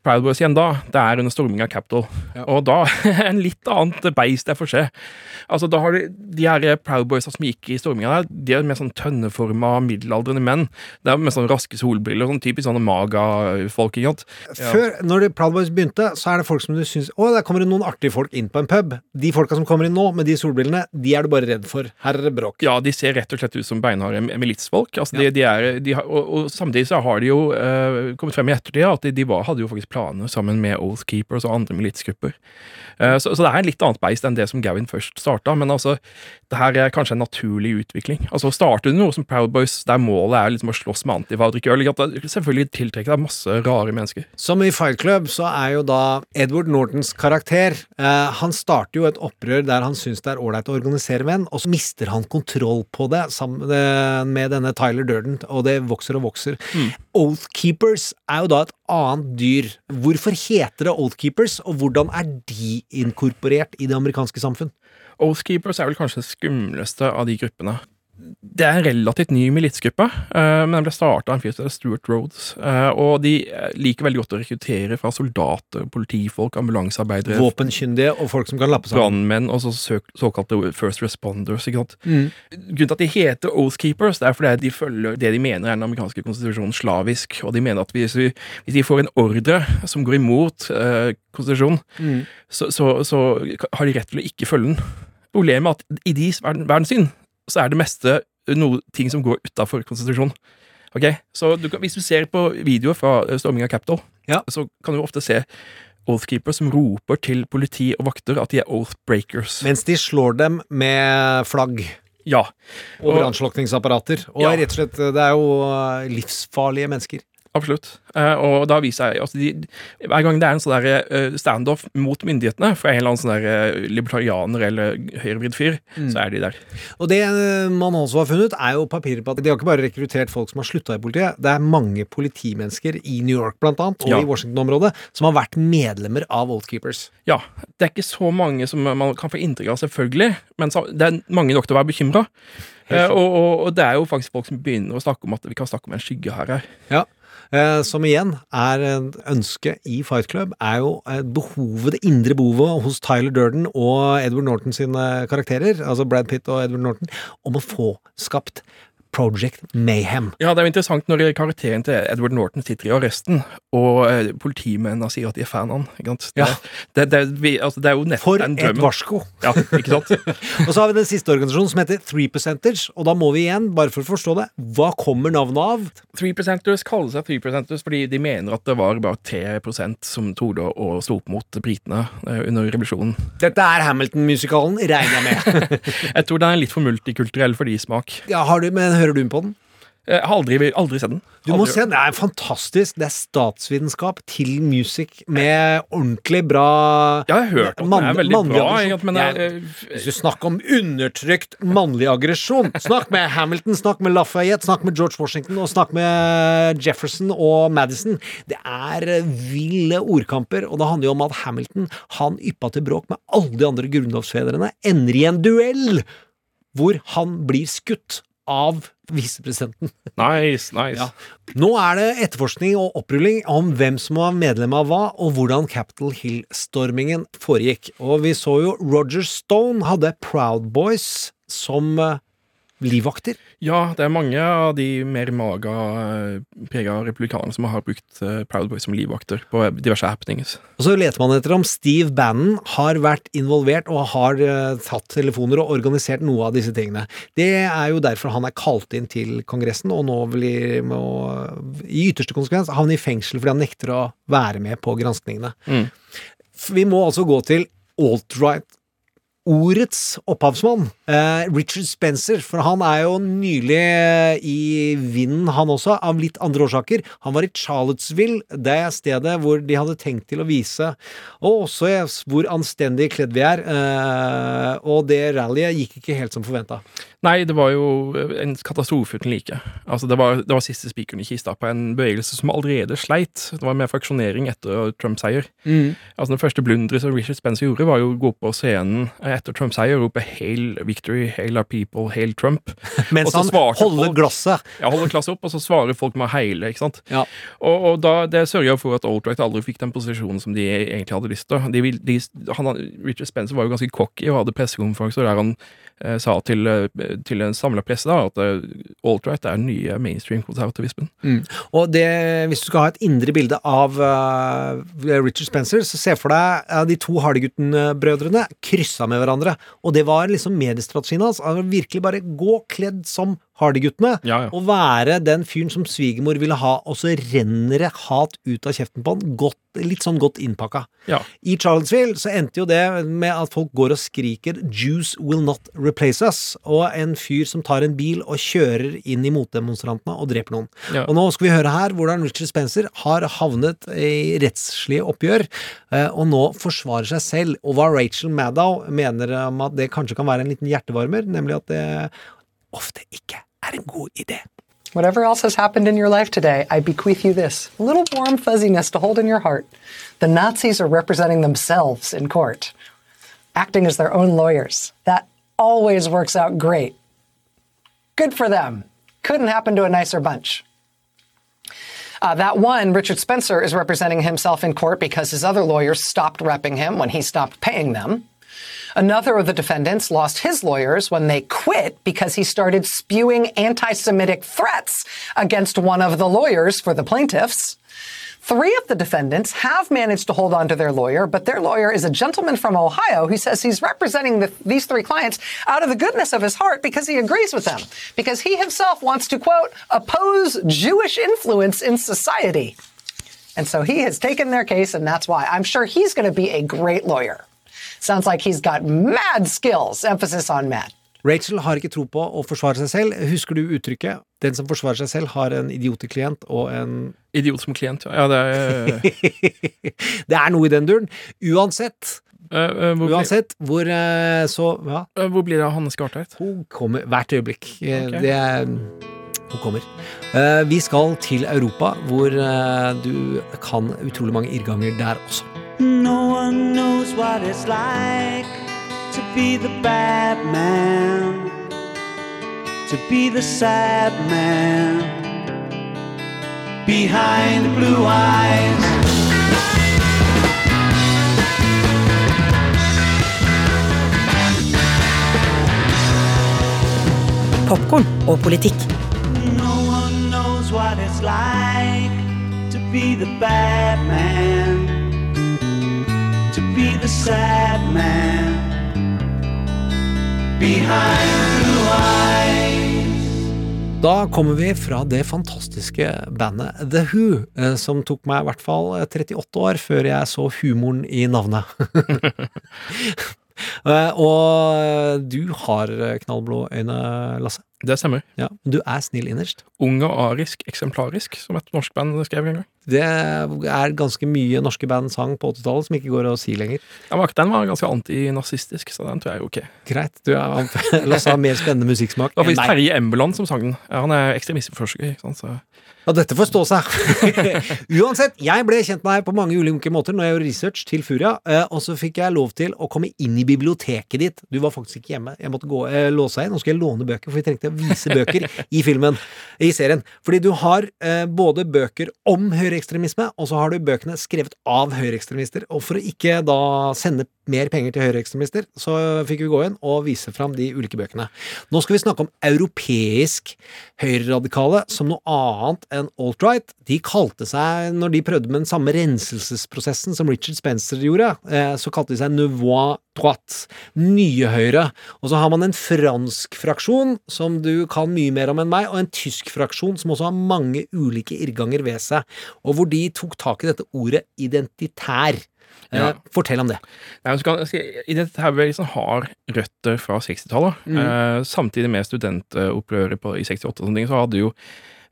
Proud Boys igjen da, det er under storming av Capitol. Og da en litt annet beist jeg får se. Altså, da har de, de her Proud Boysa som gikk i storminga der, de er med sånn tønneforma middelaldrende menn. Det er med sånn raske solbriller, sånn typisk sånne maga-folk. Ja. Før, når Proud Boys begynte, så er det folk som du syns Å, der kommer det noen artige folk inn på en pub. De folka som kommer inn nå, med de solbrillene, de er du bare redd for. Her er det bråk. Ja, de ser rett og slett ut som beinharde militsfolk. Altså, de, de er, de har, og, og samtidig så har de jo uh, kommet frem i ettertid at de, de var, hadde jo faktisk planer sammen med Oath Keepers og andre militsgrupper. Eh, så, så det er en litt annet beist enn det som Gavin først starta, men altså, det her er kanskje en naturlig utvikling. Altså, Starter du noe som Proud Boys der målet er liksom å slåss med antifa og drikke øl, selvfølgelig tiltrekker deg masse rare mennesker. Som i Fight Club så er jo da Edward Nortons karakter eh, Han starter jo et opprør der han syns det er ålreit å organisere menn, og så mister han kontroll på det sammen eh, med denne Tyler Durden, og det vokser og vokser. Oath Keepers er jo da et annet dyr. Hvorfor heter det Oathkeepers, og hvordan er de inkorporert i det amerikanske samfunn? Oathkeepers er vel kanskje den skumleste av de gruppene. Det er en relativt ny militsgruppe, eh, men den ble starta av en fyr som heter Stuart Rhodes. eh, og de eh, liker veldig godt å rekruttere fra soldater, politifolk, ambulansearbeidere Våpenkyndige og folk som kan lappe sammen. Brannmenn og så såkalte first responders. ikke sant? Mm. Grunnen til at de heter Oath Keepers, det er fordi de følger det de mener er den amerikanske konstitusjonen slavisk. Og de mener at hvis, vi, hvis de får en ordre som går imot eh, konstitusjonen, Mm. så, så, så har de rett til å ikke følge den. Problemet er at i deres verden, verdenssyn så er det meste noe ting som går utafor konstitusjonen. Okay? Så du kan, hvis du ser på videoer fra eh, storming av Capitol, så kan du ofte se Oathkeeper som roper til politi og vakter at de er oath breakers. Mens de slår dem med flagg. Ja. Og Og- brannslukningsapparater. Og Ja. rett og slett, det er jo eh, livsfarlige mennesker. Absolutt. Eh, og da viser jeg altså de, Hver gang det er en sånn eh, standoff mot myndighetene fra en eller annen sånn eh, libertarianer eller høyrevridd fyr, Mm. så er de der. Og det man også har funnet, er jo papirer på at de har ikke bare rekruttert folk som har slutta i politiet, det er mange politimennesker i New York blant annet, og Ja. i Washington-området, som har vært medlemmer av Oath Keepers. Ja. Det er ikke så mange som man kan få inntrykk av, selvfølgelig, men det er mange nok til å være bekymra. Og, og, og det er jo faktisk folk som begynner å snakke om at vi kan snakke om en skygge her. her. Ja. Eh, som igjen er et ønske i Fight Club, er jo eh, behovet, det indre behovet hos Tyler Durden og Edward Norton sine karakterer, altså Brad Pitt og Edward Norton, om å få skapt Project Mayhem. Ja, det er jo interessant når karakteren til Edward Norton sitter i arresten, og eh, politimennene sier at de er fan av. Ikke? Ja. Det, det, det, altså, det er jo nettopp For den et drømmen. varsko! Ja, ikke sant? og så har vi den siste organisasjonen som heter Three Percenters. og da må vi igjen, bare for å forstå det, hva kommer navnet av? Three Percenters kaller seg Three Percenters fordi de mener at det var bare 3 som torde å stå opp mot britene eh, under revolusjonen. Dette er Hamilton-musikalen, regner jeg med. Jeg tror den er litt for multikulturell for de smak. ja, har du, men hører du på den? Jeg har aldri, aldri sett den. Du må se den, det er fantastisk. Det er statsvitenskap til music med ordentlig bra Ja, jeg har hørt om den. Den er veldig bra, egentlig, men Ja, det er- Hvis du snakker om undertrykt mannlig aggresjon Snakk med Hamilton, snakk med Lafayette, snakk med George Washington og snakk med Jefferson og Madison. Det er eh, ville ordkamper, og det handler jo om at Hamilton han yppa til bråk med alle de andre grunnlovsfedrene, ender i en duell hvor han blir skutt av visepresidenten. Nice, nice. Ja. Nå er det etterforskning og opprulling om hvem som var medlem av hva, og hvordan Capitol Hill-stormingen foregikk. Og vi så jo Roger Stone hadde Proud Boys som eh, livvakter? Ja, det er mange av de mer maga-prega republikanerne som har brukt eh, Proud Boys som livvakter på diverse happenings. Og så leter man etter om Steve Bannon har vært involvert og har eh, tatt telefoner og organisert noe av disse tingene. Det er jo derfor han er kalt inn til Kongressen, og nå blir må, i ytterste konsekvens havne i fengsel fordi han nekter å være med på granskningene. Mm. Vi må altså gå til alt-right. Ordets opphavsmann, eh, Richard Spencer, for han er jo nylig eh, i vinden, han også, av litt andre årsaker. Han var i Charlottesville, det stedet hvor de hadde tenkt til å vise, og også hvor anstendig kledd vi er, eh, og det rallyet gikk ikke helt som forventa. Nei, det var jo en katastrofe uten like. Altså, det var, det var siste spikeren i kista på en bevegelse som allerede sleit. Det var mer fraksjonering etter Trumps seier. Mm. Altså, den første blunderet som Richard Spencer gjorde, var jo å gå på scenen etter Trumps seier og rope 'Hail victory, hail our people, hail Trump'. Mens han holder folk- glasset. Ja, holder glasset opp, og så svarer folk med å heile, ikke sant. Og, og da, det sørga for at Altright aldri fikk den posisjonen som de egentlig hadde lyst til. De, de, han, Richard Spencer var jo ganske cocky og hadde pressekonferanser der han eh, sa til, eh, til en samla presse da, at eh, alt-right er den nye mainstream-konservativismen. Mm. Og det, hvis du skal ha et indre bilde av uh, Richard Spencer, så se for deg uh, de to Hardygutten-brødrene kryssa med hverandre. Og det var liksom mediestrategien hans. Altså, virkelig bare gå kledd som Hardyguttene, Ja, ja. og være den fyren som svigermor ville ha, og så renner det hat ut av kjeften på han. Godt, litt sånn godt innpakka. Ja. I Charlottesville så endte jo det med at folk går og skriker 'Jews will not replace us', og en fyr som tar en bil og kjører inn i motdemonstrantene og dreper noen. Og nå skal vi høre her hvordan Richard Spencer har havnet i rettslige oppgjør, eh, og nå forsvarer seg selv. Og hva Rachel Maddow mener om at det kanskje kan være en liten hjertevarmer, nemlig at det ofte ikke er. Whatever else has happened in your life today, I bequeath you this little warm fuzziness to hold in your heart. The Nazis are representing themselves in court, acting as their own lawyers. That always works out great. Good for them. Couldn't happen to a nicer bunch. Uh, that one, Richard Spencer, is representing himself in court because his other lawyers stopped repping him when he stopped paying them. Another of the defendants lost his lawyers when they quit because he started spewing anti Semitic threats against one of the lawyers for the plaintiffs. Three of the defendants have managed to hold on to their lawyer, but their lawyer is a gentleman from Ohio who says he's representing the, these three clients out of the goodness of his heart because he agrees with them, because he himself wants to, quote, oppose Jewish influence in society. And so he has taken their case, and that's why. I'm sure he's going to be a great lawyer. Sounds like he's got mad skills, emphasis on mad. Rachel har ikke tro på å forsvare seg selv. Husker du uttrykket 'den som forsvarer seg selv, har en idioteklient og en Idiot som klient, ja. ja det er Det er noe i den duren. Uansett hvor blir- Uansett hvor uh, så ja. Hvor blir det av Hanne Skartveit? Hun kommer hvert øyeblikk. Okay. Det er Hun kommer. Eh, Vi skal til Europa, hvor du kan utrolig mange irrganger der også. No one knows what it's like to be the bad man, to be the sad man behind the blue eyes. Popkorn og politikk. No one knows what it's like to be the bad man, be the sad man behind blue eyes. Da kommer vi fra det fantastiske bandet The Who, eh, som tok meg i hvert fall eh, 38 år før jeg så humoren i navnet. Eh, Og du har eh, knallblå øyne, Lasse. Det stemmer. Ja, du er snill innerst. Ung og arisk eksemplarisk, som et norsk band skrev en gang. Det er ganske mye norske band sang på 80-tallet som ikke går å si lenger. Ja, Den var ganske antinazistisk, så den tror jeg er ok. Greit, du er, la oss ha mer spennende musikksmak. Det var faktisk. Terje Embeland som sang den. Ja, han er ekstremistforsker. ikke sant, så... Ja, dette får stå seg. Uansett, jeg ble kjent med deg på mange ulike måter når jeg gjorde research til Furia, eh, og så fikk jeg lov til å komme inn i biblioteket ditt. Du var faktisk ikke hjemme. Jeg måtte gå, eh, låse deg inn. og skulle jeg låne bøker, for vi trengte å vise bøker i filmen, i serien. Fordi du har eh, både bøker om høyreekstremisme, og så har du bøkene skrevet av høyreekstremister. Og for å ikke da sende mer penger til høyreekstremister, så fikk vi gå inn og vise fram de ulike bøkene. Nå skal vi snakke om europeisk høyreradikale som noe annet enn alt-right. De kalte seg, når de prøvde med den samme renselsesprosessen som Richard Spencer gjorde, eh, så kalte de seg Nouveau droite, nye høyre. Og så har man en fransk fraksjon, som du kan mye mer om enn meg, og en tysk fraksjon som også har mange ulike irrganger ved seg, og hvor de tok tak i dette ordet identitær. Ja. Eh, fortell om det. Nei, så kan, Identitærbevegelsen har røtter fra 60-tallet. Mm. Eh, samtidig med studentopprøret i 68 og sånne ting, så hadde jo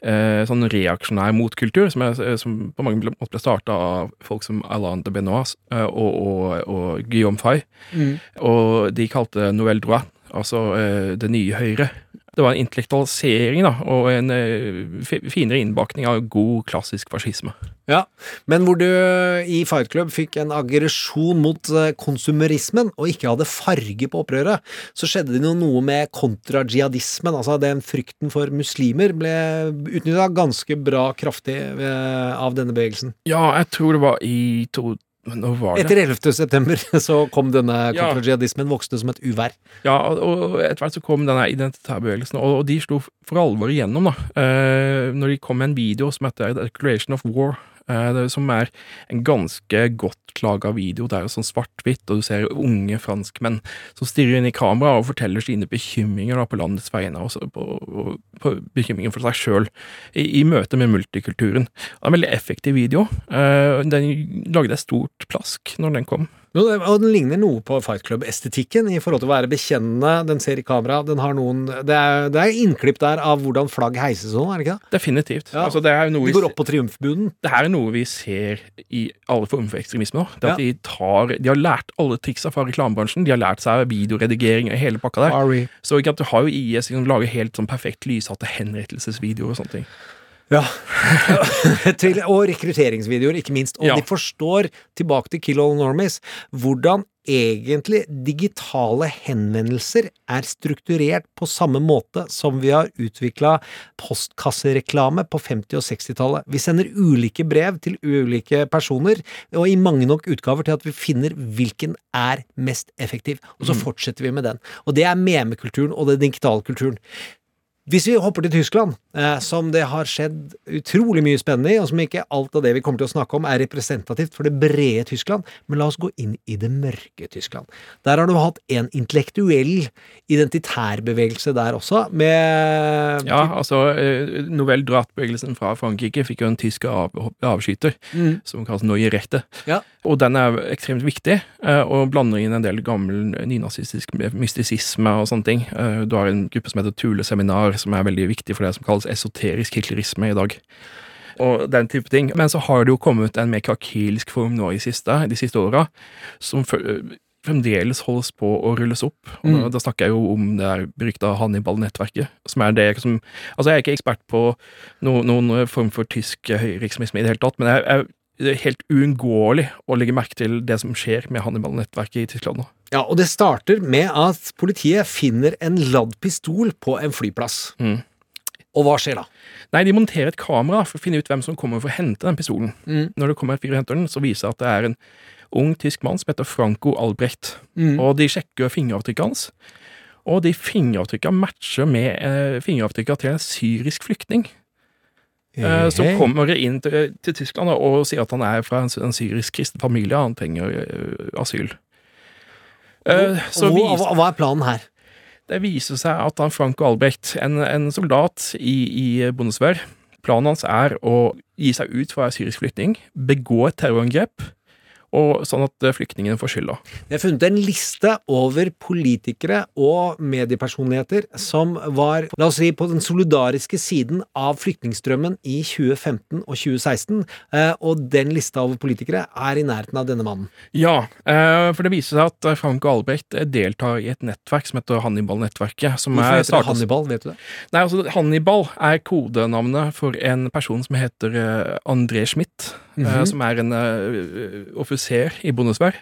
eh, sånn reaksjonær motkultur, som, er, som på mange måter ble starta av folk som Alain de Benoit eh, og, og, og Guillaume Fay. Mm. Og de kalte Nouvelle Droit, altså eh, det nye høyre det var en intellektualisering da, og en eh, finere innbakning av god, klassisk fascisme. Ja, Men hvor du eh, i Fight Club fikk en aggresjon mot eh, konsumerismen og ikke hadde farge på opprøret, så skjedde det noe med kontrajihadismen. Altså den frykten for muslimer ble utnytta ganske bra kraftig av denne bevegelsen. Ja, jeg tror det var i 2000 etter 11. september så kom denne kontrajihadismen vokste som et uvær. Ja, og etter hvert så kom denne identitærbevegelsen, og de slo for alvor igjennom, da. Eh, når de kom med en video som heter Declaration of War, som er en ganske godt laga video. Det er jo sånn svart-hvitt, og du ser unge franskmenn som stirrer inn i kamera og forteller sine bekymringer på landets vegne, og, på, på bekymringer for seg sjøl i, i møte med multikulturen. Det er en veldig effektiv video. Eh, den lagde et stort plask når den kom. Jo, Og den ligner noe på Fight Club-estetikken i forhold til å være bekjennende. Den ser i kamera, den har noen Det er, det er innklipp der av hvordan flagg heises og sånn, er det ikke det? Definitivt. Ja. Altså, det er noe De går opp på triumfbuden. Det her er noe vi ser i alle former for ekstremisme nå. Det at Ja. de, tar, de har lært alle triksa fra reklamebransjen. De har lært seg videoredigering og hele pakka der. Sorry. Så ikke at du har jo IS som lager helt sånn perfekt lyshatte henrettelsesvideoer og sånne ting. Ja. til, og rekrutteringsvideoer, ikke minst. Og Ja. de forstår, tilbake til Kill All Normies, hvordan egentlig digitale henvendelser er strukturert på samme måte som vi har utvikla postkassereklame på 50- og 60-tallet. Vi sender ulike brev til ulike personer, og i mange nok utgaver til at vi finner hvilken er mest effektiv, og så Mm. fortsetter vi med den. Og det er memekulturen og den digitale kulturen. Hvis vi hopper til Tyskland, eh, som det har skjedd utrolig mye spennende i, og som ikke alt av det vi kommer til å snakke om er representativt for det brede Tyskland, men la oss gå inn i det mørke Tyskland. Der har du hatt en intellektuell identitærbevegelse der også, med Ja, altså eh, Novell Draht-bevegelsen fra Frankrike fikk jo en tysk av, avskyter Mm. som kalles Neue Rette. Ja. Og den er ekstremt viktig, eh, og blander inn en del gammel nynazistisk mystisisme og sånne ting. Du har en gruppe som heter Thule Seminar, som er veldig viktig for det som kalles esoterisk hitlerisme i dag. Og den type ting. Men så har det jo kommet en mer krakilsk form nå i siste, de siste åra, som fremdeles holdes på å rulles opp. Og Mm. da, snakker jeg jo om det der berykta Hannibal-nettverket, som er det som Altså, jeg er ikke ekspert på no, noen form for tysk høyreekstremisme i det hele tatt, men jeg, jeg, det er helt uunngåelig å legge merke til det som skjer med Hannibal-nettverket i Tyskland nå. Ja, og det starter med at politiet finner en ladd pistol på en flyplass. Mm. Og hva skjer da? Nei, de monterer et kamera for å finne ut hvem som kommer for å hente den pistolen. Mm. Når det kommer et fyr og henter den, så viser det at det er en ung tysk mann som heter Franco Albrecht. Mm. Og de sjekker fingeravtrykket hans. Og de fingeravtrykkene matcher med eh, fingeravtrykkene til en syrisk flyktning. Eh, som kommer inn til, til Tyskland og sier at han er fra en, en syrisk kristen familie, han trenger eh, asyl. Eh, så hva, hva, hva er planen her? det viser seg at han Franco Albrecht, en, en soldat i, i Bundeswehr Planen hans er å gi seg ut for syrisk flyktning, begå et terrorangrep, og sånn at eh, flyktningene får skylda. Jeg har funnet en liste over politikere og mediepersonligheter som var, la oss si, på den solidariske siden av flyktningstrømmen i 2015 og 2016, eh, og den lista over politikere er i nærheten av denne mannen. Ja, eh, for det viser seg at Frank Franco Albrecht deltar i et nettverk som heter Hannibal-nettverket. Hvorfor er heter det Hannibal, vet du det? Nei, altså Hannibal er kodenavnet for en person som heter André Schmidt, mm -hmm. som er en eh, offiser i Bundeswehr.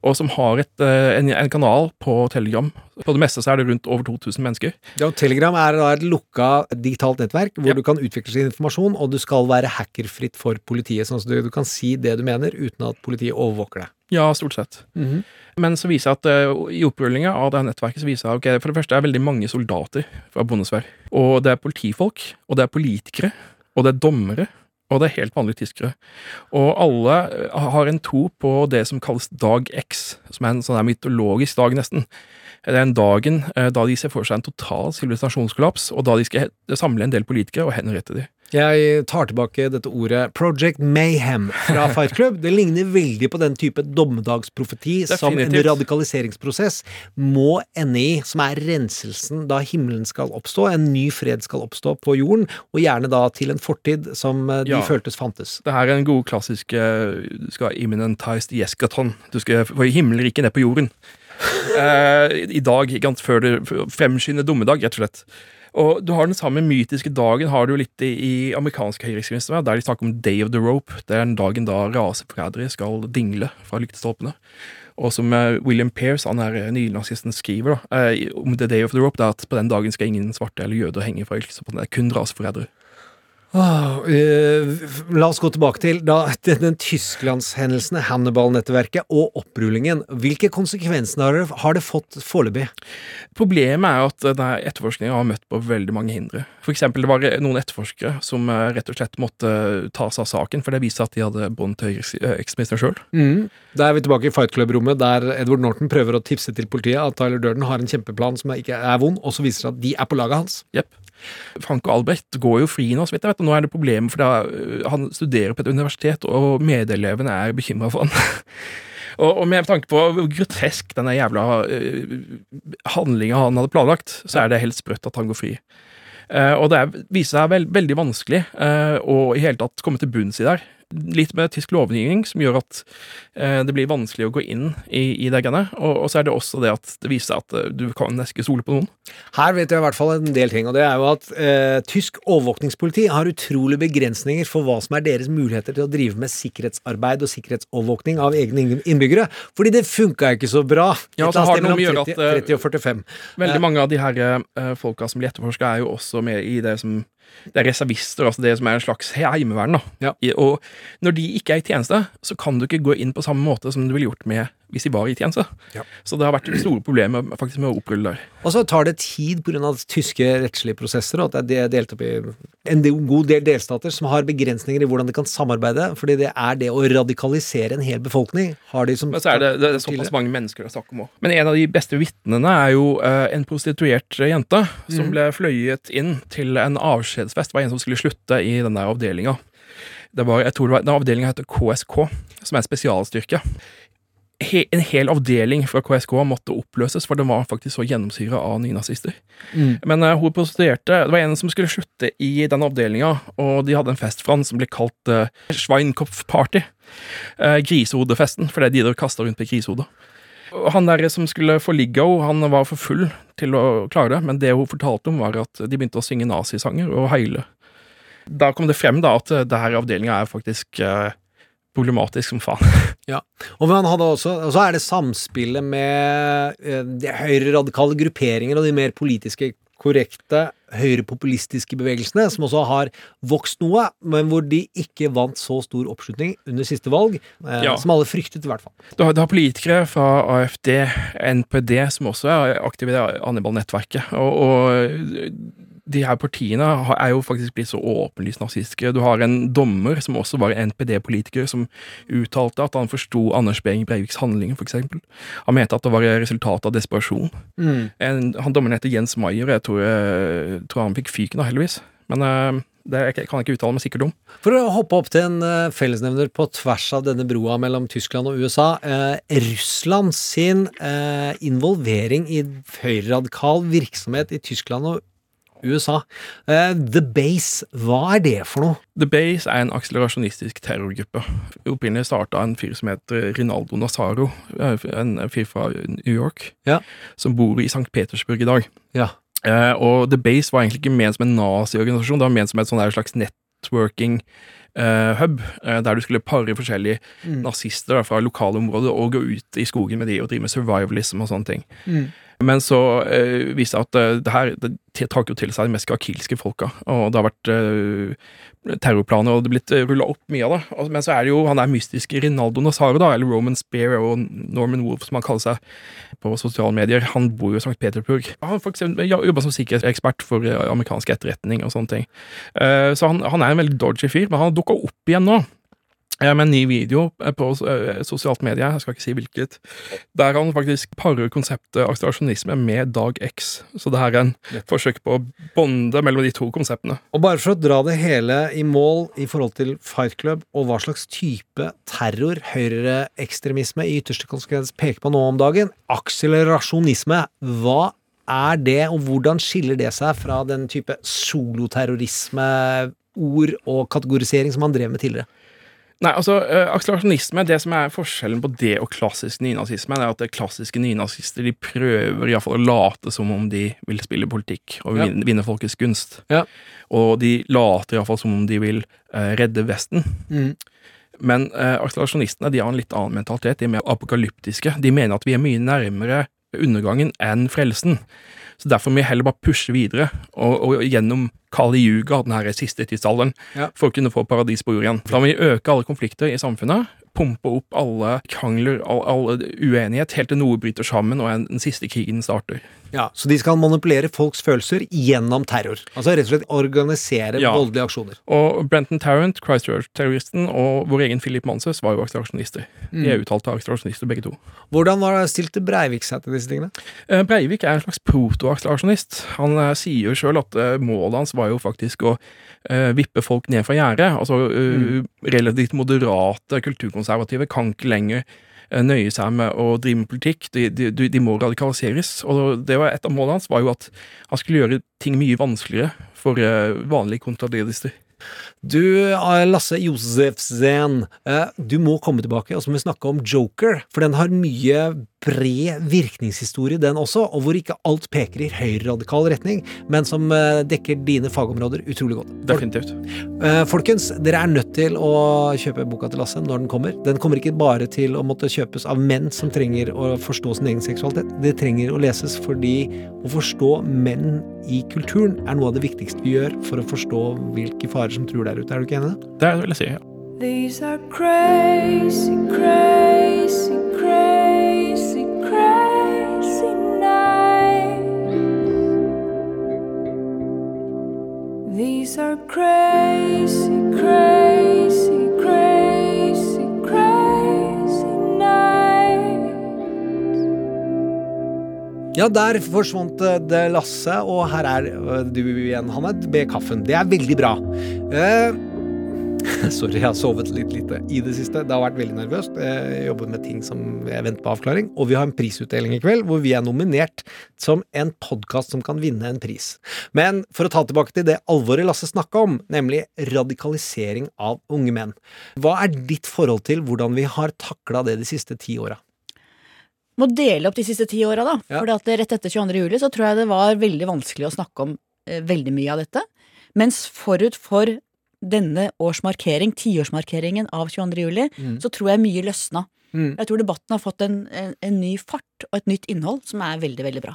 og som har et, eh, en, en kanal på Telegram. På det meste så er det rundt over 2000 mennesker. Ja, Telegram er da et lukka digitalt nettverk hvor du kan utvikle sin informasjon, og du skal være hackerfritt for politiet, sånn at du, du kan si det du mener uten at politiet overvåker deg. Ja, stort sett. Mhm. Men så viser at uh, i opprullinga av det nettverket så viser jeg okay, for det første er veldig mange soldater fra bondesvær, Og det er politifolk, og det er politikere, og det er dommere, og det er helt vanlige tyskere. Og alle eh, har en tro på det som kalles dag X, som er en sånn mytologisk dag, nesten. Det er en dagen eh, da de ser for seg en total sivilisasjonskollaps, og da de skal samle en del politikere og henrette dem. Jeg tar tilbake dette ordet Project Mayhem fra Fight Club. Det ligner veldig på den type dommedagsprofeti som en radikaliseringsprosess må ende i, som er renselsen da himmelen skal oppstå, en ny fred skal oppstå på jorden, og gjerne da til en fortid som eh, de Ja. føltes fantes. Det her er en god klassisk eh, Du skal ha imminentized yeskaton. Du skal få himmelriket ned på jorden. Eh, I dag, før det fremskynder dommedag, rett og slett. Og du har den samme mytiske dagen har du litt i, amerikanske høyreekstremisme, der de snakker om Day of the Rope. Det er den dagen da raseforrædere skal dingle fra lyktestolpene. Og som eh, William Pearce, han er eh, nynazisten, skriver da, eh, om The Day of the Rope, det er at på den dagen skal ingen svarte eller jøder henge fra lyktestolpene. Det er kun raseforrædere. Eh, la oss gå tilbake til da, den, den Tysklandshendelsen, Hannibal-nettverket og opprullingen. Hvilke konsekvenser har det, har det fått foreløpig? Problemet er at etterforskningen har møtt på veldig mange hindre. For eksempel, det var noen etterforskere som eh, rett og slett måtte ta seg av saken, for det viste at de hadde bånd til eksministeren sjøl. Mm. Da er vi tilbake i Fight Club-rommet, der Edward Norton prøver å tipse til politiet at Tyler Durden har en kjempeplan som ikke er vond, og så viser det at de er på laget hans. Jepp. Frank og Albrecht går jo fri nå, så vidt jeg vet, og nå er det problemer, for da, øh, han studerer på et universitet, og medelevene er bekymra for han. og, med tanke på hvor grotesk denne jævla uh, handlinga han hadde planlagt, så er det helt sprøtt at han går fri. Uh, og det er, viser seg vel, veldig vanskelig uh, å i hele tatt komme til bunns i der. Litt med tysk lovgivning som gjør at eh, det blir vanskelig å gå inn i, i det greiene. Og, og så er det også det at det viser seg at eh, du kan nesten stole på noen. Her vet jeg i hvert fall en del ting, og det er jo at eh, tysk overvåkningspoliti har utrolige begrensninger for hva som er deres muligheter til å drive med sikkerhetsarbeid og sikkerhetsovervåkning av egne innbyggere, fordi det funka ikke så bra. Ja, så har det noe med å gjøre at, eh, 30 og 45. Veldig Eh, mange av de her eh, folka som blir etterforska, er jo også med i det som Det er reservister, altså det som er en slags heimevern. da. I, og når de ikke er i tjeneste, så kan du ikke gå inn på samme måte som du ville gjort med hvis de var i tjeneste. Ja. Så det har vært store problemer faktisk med å opprulle der. Og så tar det tid pga. tyske rettslige prosesser, og at det er delt opp i en god del delstater som har begrensninger i hvordan de kan samarbeide, fordi det er det å radikalisere en hel befolkning. Har de som Men så er det, det er såpass mange mennesker det er snakk om òg. Men en av de beste vitnene er jo uh, en prostituert jente som mm. ble fløyet inn til en avskjedsfest. Det var en som skulle slutte i den der avdelinga. Det var, jeg tror det var, Den avdelinga heter KSK, som er en spesialstyrke. He, en hel avdeling fra KSK måtte oppløses, for den var faktisk så gjennomsyra av nynazister. Mm. Men uh, hun prostituerte Det var en som skulle slutte i den avdelinga, og de hadde en fest for han som ble kalt uh, Schweinkopf-party. Uh, grisehodefesten, fordi de der kasta rundt med grisehodet. Han der som skulle få ligge henne, han var for full til å klare det, men det hun fortalte om, var at de begynte å synge nazisanger og heile. Da kom det frem da at uh, det her avdelinga er faktisk eh, problematisk som faen. Ja, og han hadde også, og så er det samspillet med eh, de høyreradikale grupperinger og de mer politiske korrekte høyrepopulistiske bevegelsene, som også har vokst noe, men hvor de ikke vant så stor oppslutning under siste valg, eh, Ja. som alle fryktet, i hvert fall. Du har, har politikere fra AFD, NPD, som også er aktive i Annibal-nettverket. Og, og de her partiene er jo faktisk blitt så åpenlyst nazistiske. Du har en dommer som også var NPD-politiker, som uttalte at han forsto Anders Behring Breiviks handlinger, eksempel. Han mente at det var resultatet av desperasjon. Mm. En, han Dommeren heter Jens Maier, jeg tror, jeg tror han fikk fyken, da, heldigvis. Men uh, det jeg kan jeg ikke uttale meg sikkert om. For å hoppe opp til en eh, fellesnevner på tvers av denne broa mellom Tyskland og USA. Eh, Russland sin eh, involvering i høyreradikal virksomhet i Tyskland og USA. Uh, The Base, hva er det for noe? The Base er en akselerasjonistisk terrorgruppe. Opprinnelig starta en fyr som heter Rinaldo Nazaro, eh, en fyr fra New York, Ja. som bor i St. Petersburg i dag. Ja. Uh, og The Base var egentlig ikke ment som en naziorganisasjon, det var ment som et sånn slags networking Uh, hub, uh, der du skulle pare forskjellige Mm. nazister da, fra lokale områder og gå ut i skogen med de og drive med survivalism og sånne ting. Mm. Men så uh, viste at det her det trakk jo til seg de mest kakilske folka, og det har vært uh, terrorplaner, og det er blitt uh, rulla opp mye av det. Og, men så er det jo han der mystiske Rinaldo Nazario, da, eller Roman Spear og Norman Wolf, som han kaller seg på sosiale medier. Han bor jo i St. Petersburg. Han har jobba som sikkerhetsekspert for eh, amerikansk etterretning og sånne ting. Uh, så han, han er en veldig dodgy fyr, men han har dukka opp igjen nå. Eh, Med en ny video eh, på eh, sosialt medie, jeg skal ikke si hvilket, der han faktisk parer konseptet akselerasjonisme med Dag X. Så det her er en forsøk på å bonde mellom de to konseptene. Og bare for å dra det hele i mål i forhold til Fight Club, og hva slags type terror høyreekstremisme i ytterste konsekvens peker på nå om dagen, akselerasjonisme, hva er det, og hvordan skiller det seg fra den type soloterrorisme, ord og kategorisering som han drev med tidligere? Nei, altså, uh, akselerasjonisme, det som er forskjellen på det og klassisk nynazisme, er at det klassiske nynazister de prøver i fall å late som om de vil spille politikk og Ja. vinne, vinne folkets gunst. Ja. Og de later iallfall som om de vil uh, redde Vesten. Mm. Men uh, akselerasjonistene de har en litt annen mentalitet. De er mer apokalyptiske. De mener at vi er mye nærmere undergangen enn frelsen. Så derfor må vi heller bare pushe videre, og, og gjennom Kali Yuga, den her siste tidsalderen, Ja. for å kunne få paradis på jord igjen. Da må vi øke alle konflikter i samfunnet, pumpe opp alle krangler, all, all uenighet, helt til noe bryter sammen og den siste krigen starter. Ja, Så de skal manipulere folks følelser gjennom terror? Altså rett og slett organisere Ja. voldelige aksjoner? Og Brenton Tarrant, Christchurch-terroristen, og vår egen Philip Manses var jo akselerasjonister. De er Mm. uttalte akselerasjonister, begge to. Hvordan var det stilte Breivik seg til disse tingene? Eh, Breivik er en slags proto-akselerasjonist. Han eh, sier jo sjøl at eh, målet hans var jo faktisk å vippe folk ned fra gjerdet. Altså mm. relativt moderate kulturkonservative kan ikke lenger nøye seg med å drive med politikk. De, de, de må radikaliseres. Og det var et av målene hans var jo at han skulle gjøre ting mye vanskeligere for eh, vanlige kontradidister. Du, eh, Lasse Josefsen, eh, du må komme tilbake, og så må vi snakke om Joker, for den har mye bred virkningshistorie, den også, og hvor ikke alt peker i høyreradikal retning, men som eh, dekker dine fagområder utrolig godt. Definitivt. Eh, Folkens, dere er nødt til å kjøpe boka til Lasse når den kommer. Den kommer ikke bare til å måtte kjøpes av menn som trenger å forstå sin egen seksualitet. Det trenger å leses fordi å forstå menn i kulturen er noe av det viktigste vi gjør for å forstå hvilke farer som truer der ute. Er du ikke enig i det? Det vil jeg si, ja. These are crazy, crazy, crazy, crazy nights. These are crazy, crazy, crazy, crazy nights. Ja, der forsvant eh, det Lasse, og her er eh, du igjen, Hanne, med kaffen. Det er veldig bra. Eh, sorry, jeg har sovet litt lite i det siste. Det har vært veldig nervøst. Jeg jobber med ting som jeg venter på avklaring. Og vi har en prisutdeling i kveld hvor vi er nominert som en podkast som kan vinne en pris. Men for å ta tilbake til det alvoret Lasse snakka om, nemlig radikalisering av unge menn. Hva er ditt forhold til hvordan vi har takla det de siste ti åra? Må dele opp de siste ti åra, da. For rett etter 22. juli så tror jeg det var veldig vanskelig å snakke om eh, veldig mye av dette. Mens forut for denne årsmarkering, tiårsmarkeringen av 22. juli, Mm. så tror jeg mye løsna. Mm. Jeg tror debatten har fått en, en, en ny fart og et nytt innhold som er veldig, veldig bra.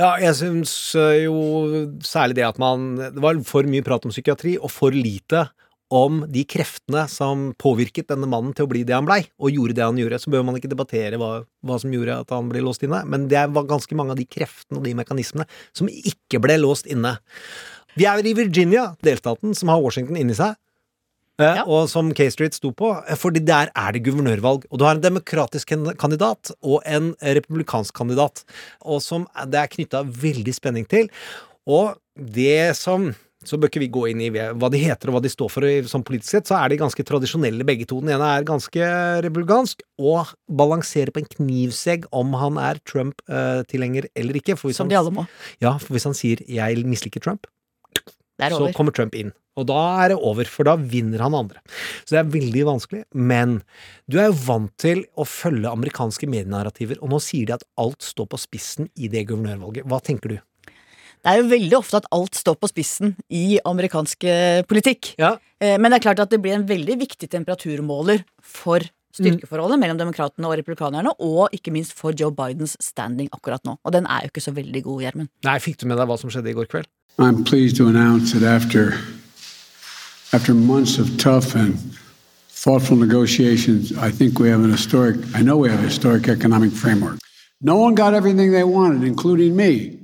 Ja, jeg syns øh, jo særlig det at man Det var for mye prat om psykiatri, og for lite om de kreftene som påvirket denne mannen til å bli det han blei, og gjorde det han gjorde. Så bør man ikke debattere hva, hva som gjorde at han ble låst inne, men det var ganske mange av de kreftene og de mekanismene som ikke ble låst inne. Vi er i Virginia, delstaten som har Washington inni seg. eh, Og som K-Street sto på, eh, fordi der er det guvernørvalg. Og du har en demokratisk kandidat og en republikansk kandidat, og som det er knytta veldig spenning til. Og det som så bør ikke vi gå inn i hva de heter og hva de står for sånn politisk sett, så er de ganske tradisjonelle begge to. Den ene er ganske republikansk og balanserer på en knivsegg om han er Trump-tilhenger eller ikke. Som de alle må. Ja, for hvis han sier 'jeg misliker Trump', så kommer Trump inn. Og da er det over, for da vinner han andre. Så det er veldig vanskelig. Men du er jo vant til å følge amerikanske medienarrativer, og nå sier de at alt står på spissen i det guvernørvalget. Hva tenker du? Det er jo veldig ofte at alt står på spissen i amerikansk eh, politikk. Ja. Men det er klart at det blir en veldig viktig temperaturmåler for styrkeforholdet mellom demokratene og republikanerne, og ikke minst for Joe Bidens standing akkurat nå. Og den er jo ikke så veldig god, Gjermund. Nei, fikk du med deg hva som skjedde i går kveld? I'm pleased to announce that after, after months of tough and thoughtful negotiations, I think we have an historic, I know we have a historic economic framework. No one got everything they wanted, including me.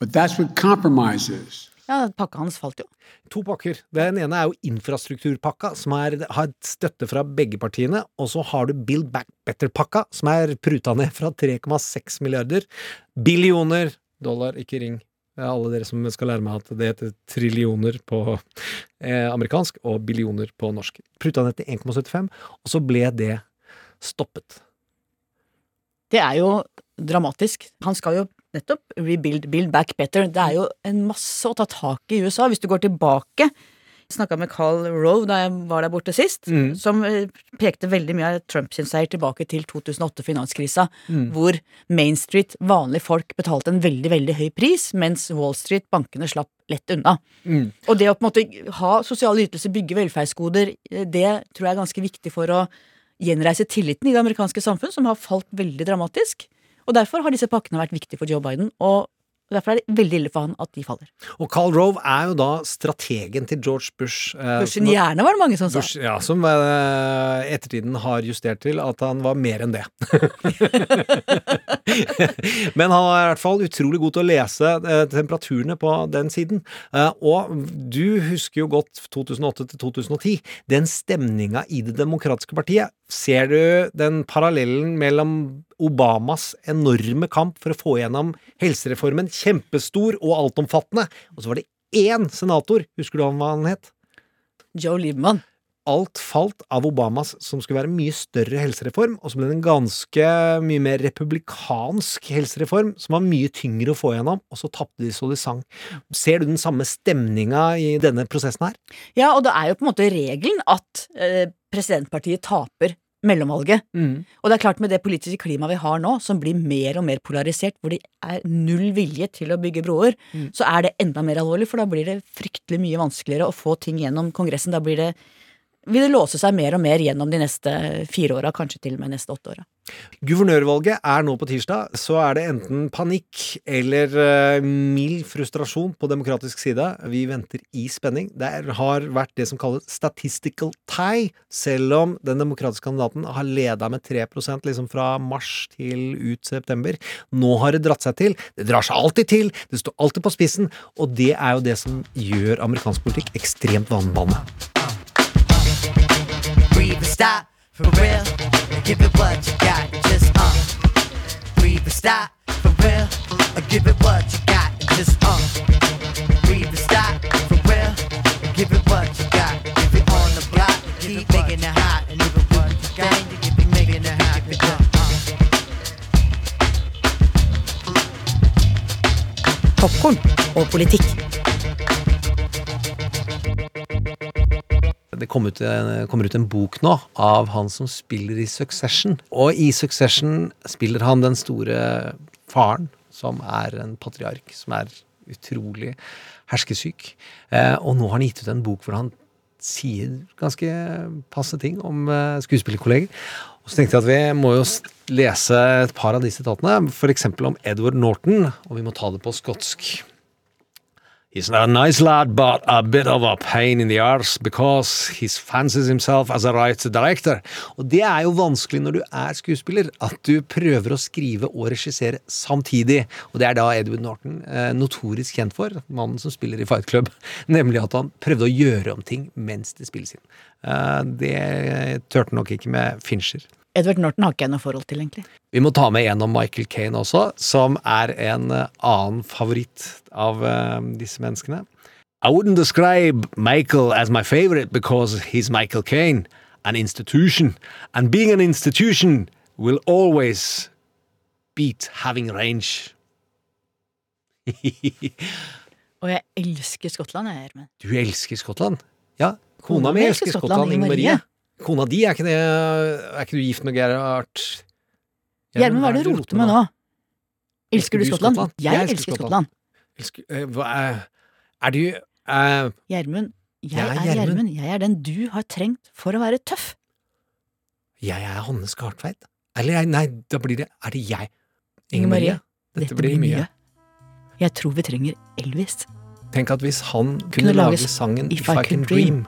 But that's what compromise is. Ja, pakka hans falt jo. To pakker. Den ene er jo infrastrukturpakka, som er, har støtte fra begge partiene, og så har du Build Back Better-pakka, som er pruta ned fra 3,6 milliarder billioner dollar, ikke ring. Alle dere som skal lære meg at det heter trillioner på eh, amerikansk og billioner på norsk. Pruta ned til 1,75, og så ble det stoppet. Det er jo dramatisk. Han skal jo nettopp rebuild, build back better. Det er jo en masse å ta tak i i USA. Hvis du går tilbake Snakka med Carl Rove da jeg var der borte sist, Mm. som eh, pekte veldig mye av Trumps seier tilbake til 2008-finanskrisa, Mm. hvor Main Street, vanlige folk, betalte en veldig, veldig høy pris, mens Wall Street, bankene, slapp lett unna. Mm. Og det å på en måte ha sosiale ytelser, bygge velferdsgoder, eh, det tror jeg er ganske viktig for å gjenreise tilliten i det amerikanske samfunn, som har falt veldig dramatisk. Og derfor har disse pakkene vært viktige for Joe Biden, og derfor er det veldig ille for han at de faller. Og Carl Rove er jo da strategen til George Bush. eh, Bush sin hjerne var det mange som sa. Bush, ja, som eh, ettertiden har justert til at han var mer enn det. Men han er i hvert fall utrolig god til å lese eh, temperaturene på den siden. Eh, og du husker jo godt 2008 til 2010. Den stemninga i Det demokratiske partiet. Ser du den parallellen mellom Obamas enorme kamp for å få gjennom helsereformen, kjempestor og altomfattende, og så var det én senator, husker du hva han het? Joe Lieberman. Alt falt av Obamas som skulle være en mye større helsereform, og så ble det en ganske mye mer republikansk helsereform som var mye tyngre å få gjennom, og så tapte de så de sang. Ser du den samme stemninga i denne prosessen her? Ja, og det er jo på en måte regelen at eh, presidentpartiet taper mellomvalget. Og det er klart med det politiske klimaet vi har nå, som blir mer og mer polarisert, hvor det er null vilje til å bygge broer, Mm. så er det enda mer alvorlig, for da blir det fryktelig mye vanskeligere å få ting gjennom Kongressen. Da blir det vil det låse seg mer og mer gjennom de neste fire åra, kanskje til og med neste åtte åra. Guvernørvalget er nå på tirsdag, så er det enten panikk eller eh, mild frustrasjon på demokratisk side. Vi venter i spenning. Det har vært det som kalles statistical tie, selv om den demokratiske kandidaten har leda med 3% liksom fra mars til ut september. Nå har det dratt seg til. Det drar seg alltid til, det står alltid på spissen, og det er jo det som gjør amerikansk politikk ekstremt vannbane. Breathe and stop for real. Give it what you got, just uh. Breathe and stop for real. Give it what you got, just uh. Breathe and stop for real. Give it what you got. If it on the block, keep making it hot. And if it what you got, you keep making it hot. Uh, uh. Popkorn og politikk. Det kom ut, kommer ut en bok nå av han som spiller i Succession. Og i Succession spiller han den store faren, som er en patriark, som er utrolig herskesyk. Eh, og nå har han gitt ut en bok hvor han sier ganske passe ting om eh, skuespillerkolleger. Og så tenkte jeg at vi må jo lese et par av de sitatene, eksempel om Edward Norton, og vi må ta det på skotsk. He's a nice lad, but a bit of a pain in the arse because he fancies himself as a writer director. Og det er jo vanskelig når du er skuespiller, at du prøver å skrive og regissere samtidig. Og det er da Edward Norton eh, notorisk kjent for, mannen som spiller i Fight Club, nemlig at han prøvde å gjøre om ting mens det spilles inn. Eh, det turte nok ikke med Fincher. Edward Norton har ikke jeg noe forhold til, egentlig. Vi må ta med en om Michael Kane også, som er en eh, annen favoritt av eh, disse menneskene. I wouldn't describe Michael as my favorite because he's Michael Caine, an institution. And being an institution will always beat having range. Og jeg elsker Skottland, jeg, Gjermund. Du elsker Skottland? Ja, kona Kona mi elsker Skottland, Skottland, Inger Marie. Kona di, er ikke det Er ikke du gift med Gerhard Gjermund, hva er det du roter med nå? Elsker du Skottland? Jeg, elsker Skottland. Elsker, hva er, er du eh, Gjermund, jeg er er Gjermund. Jeg er den du har trengt for å være tøff. Jeg er Hanne Skartveit? Eller jeg- nei, da blir det Er det jeg? Inger Marie, Dette, blir mye. Jeg tror vi trenger Elvis. Tenk at hvis han kunne, Kunne lage sangen If, I I Can Dream, Dream,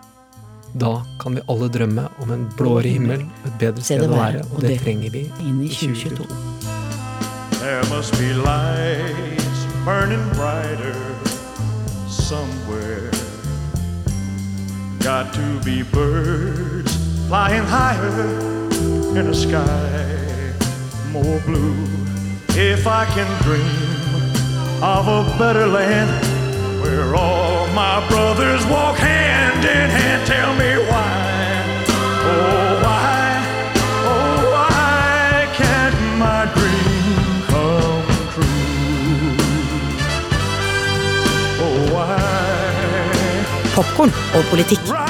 da kan vi alle drømme om en blåere himmel, et bedre sted å være, og det trenger vi inn i 2022. There must be lights burning brighter somewhere. Got to be birds flying higher in a sky more blue. If I can dream of a better land where all my brothers walk hand in hand, tell me why. Oh, why? Oh, why can't my dream come true? Oh, why? Popkorn og politikk.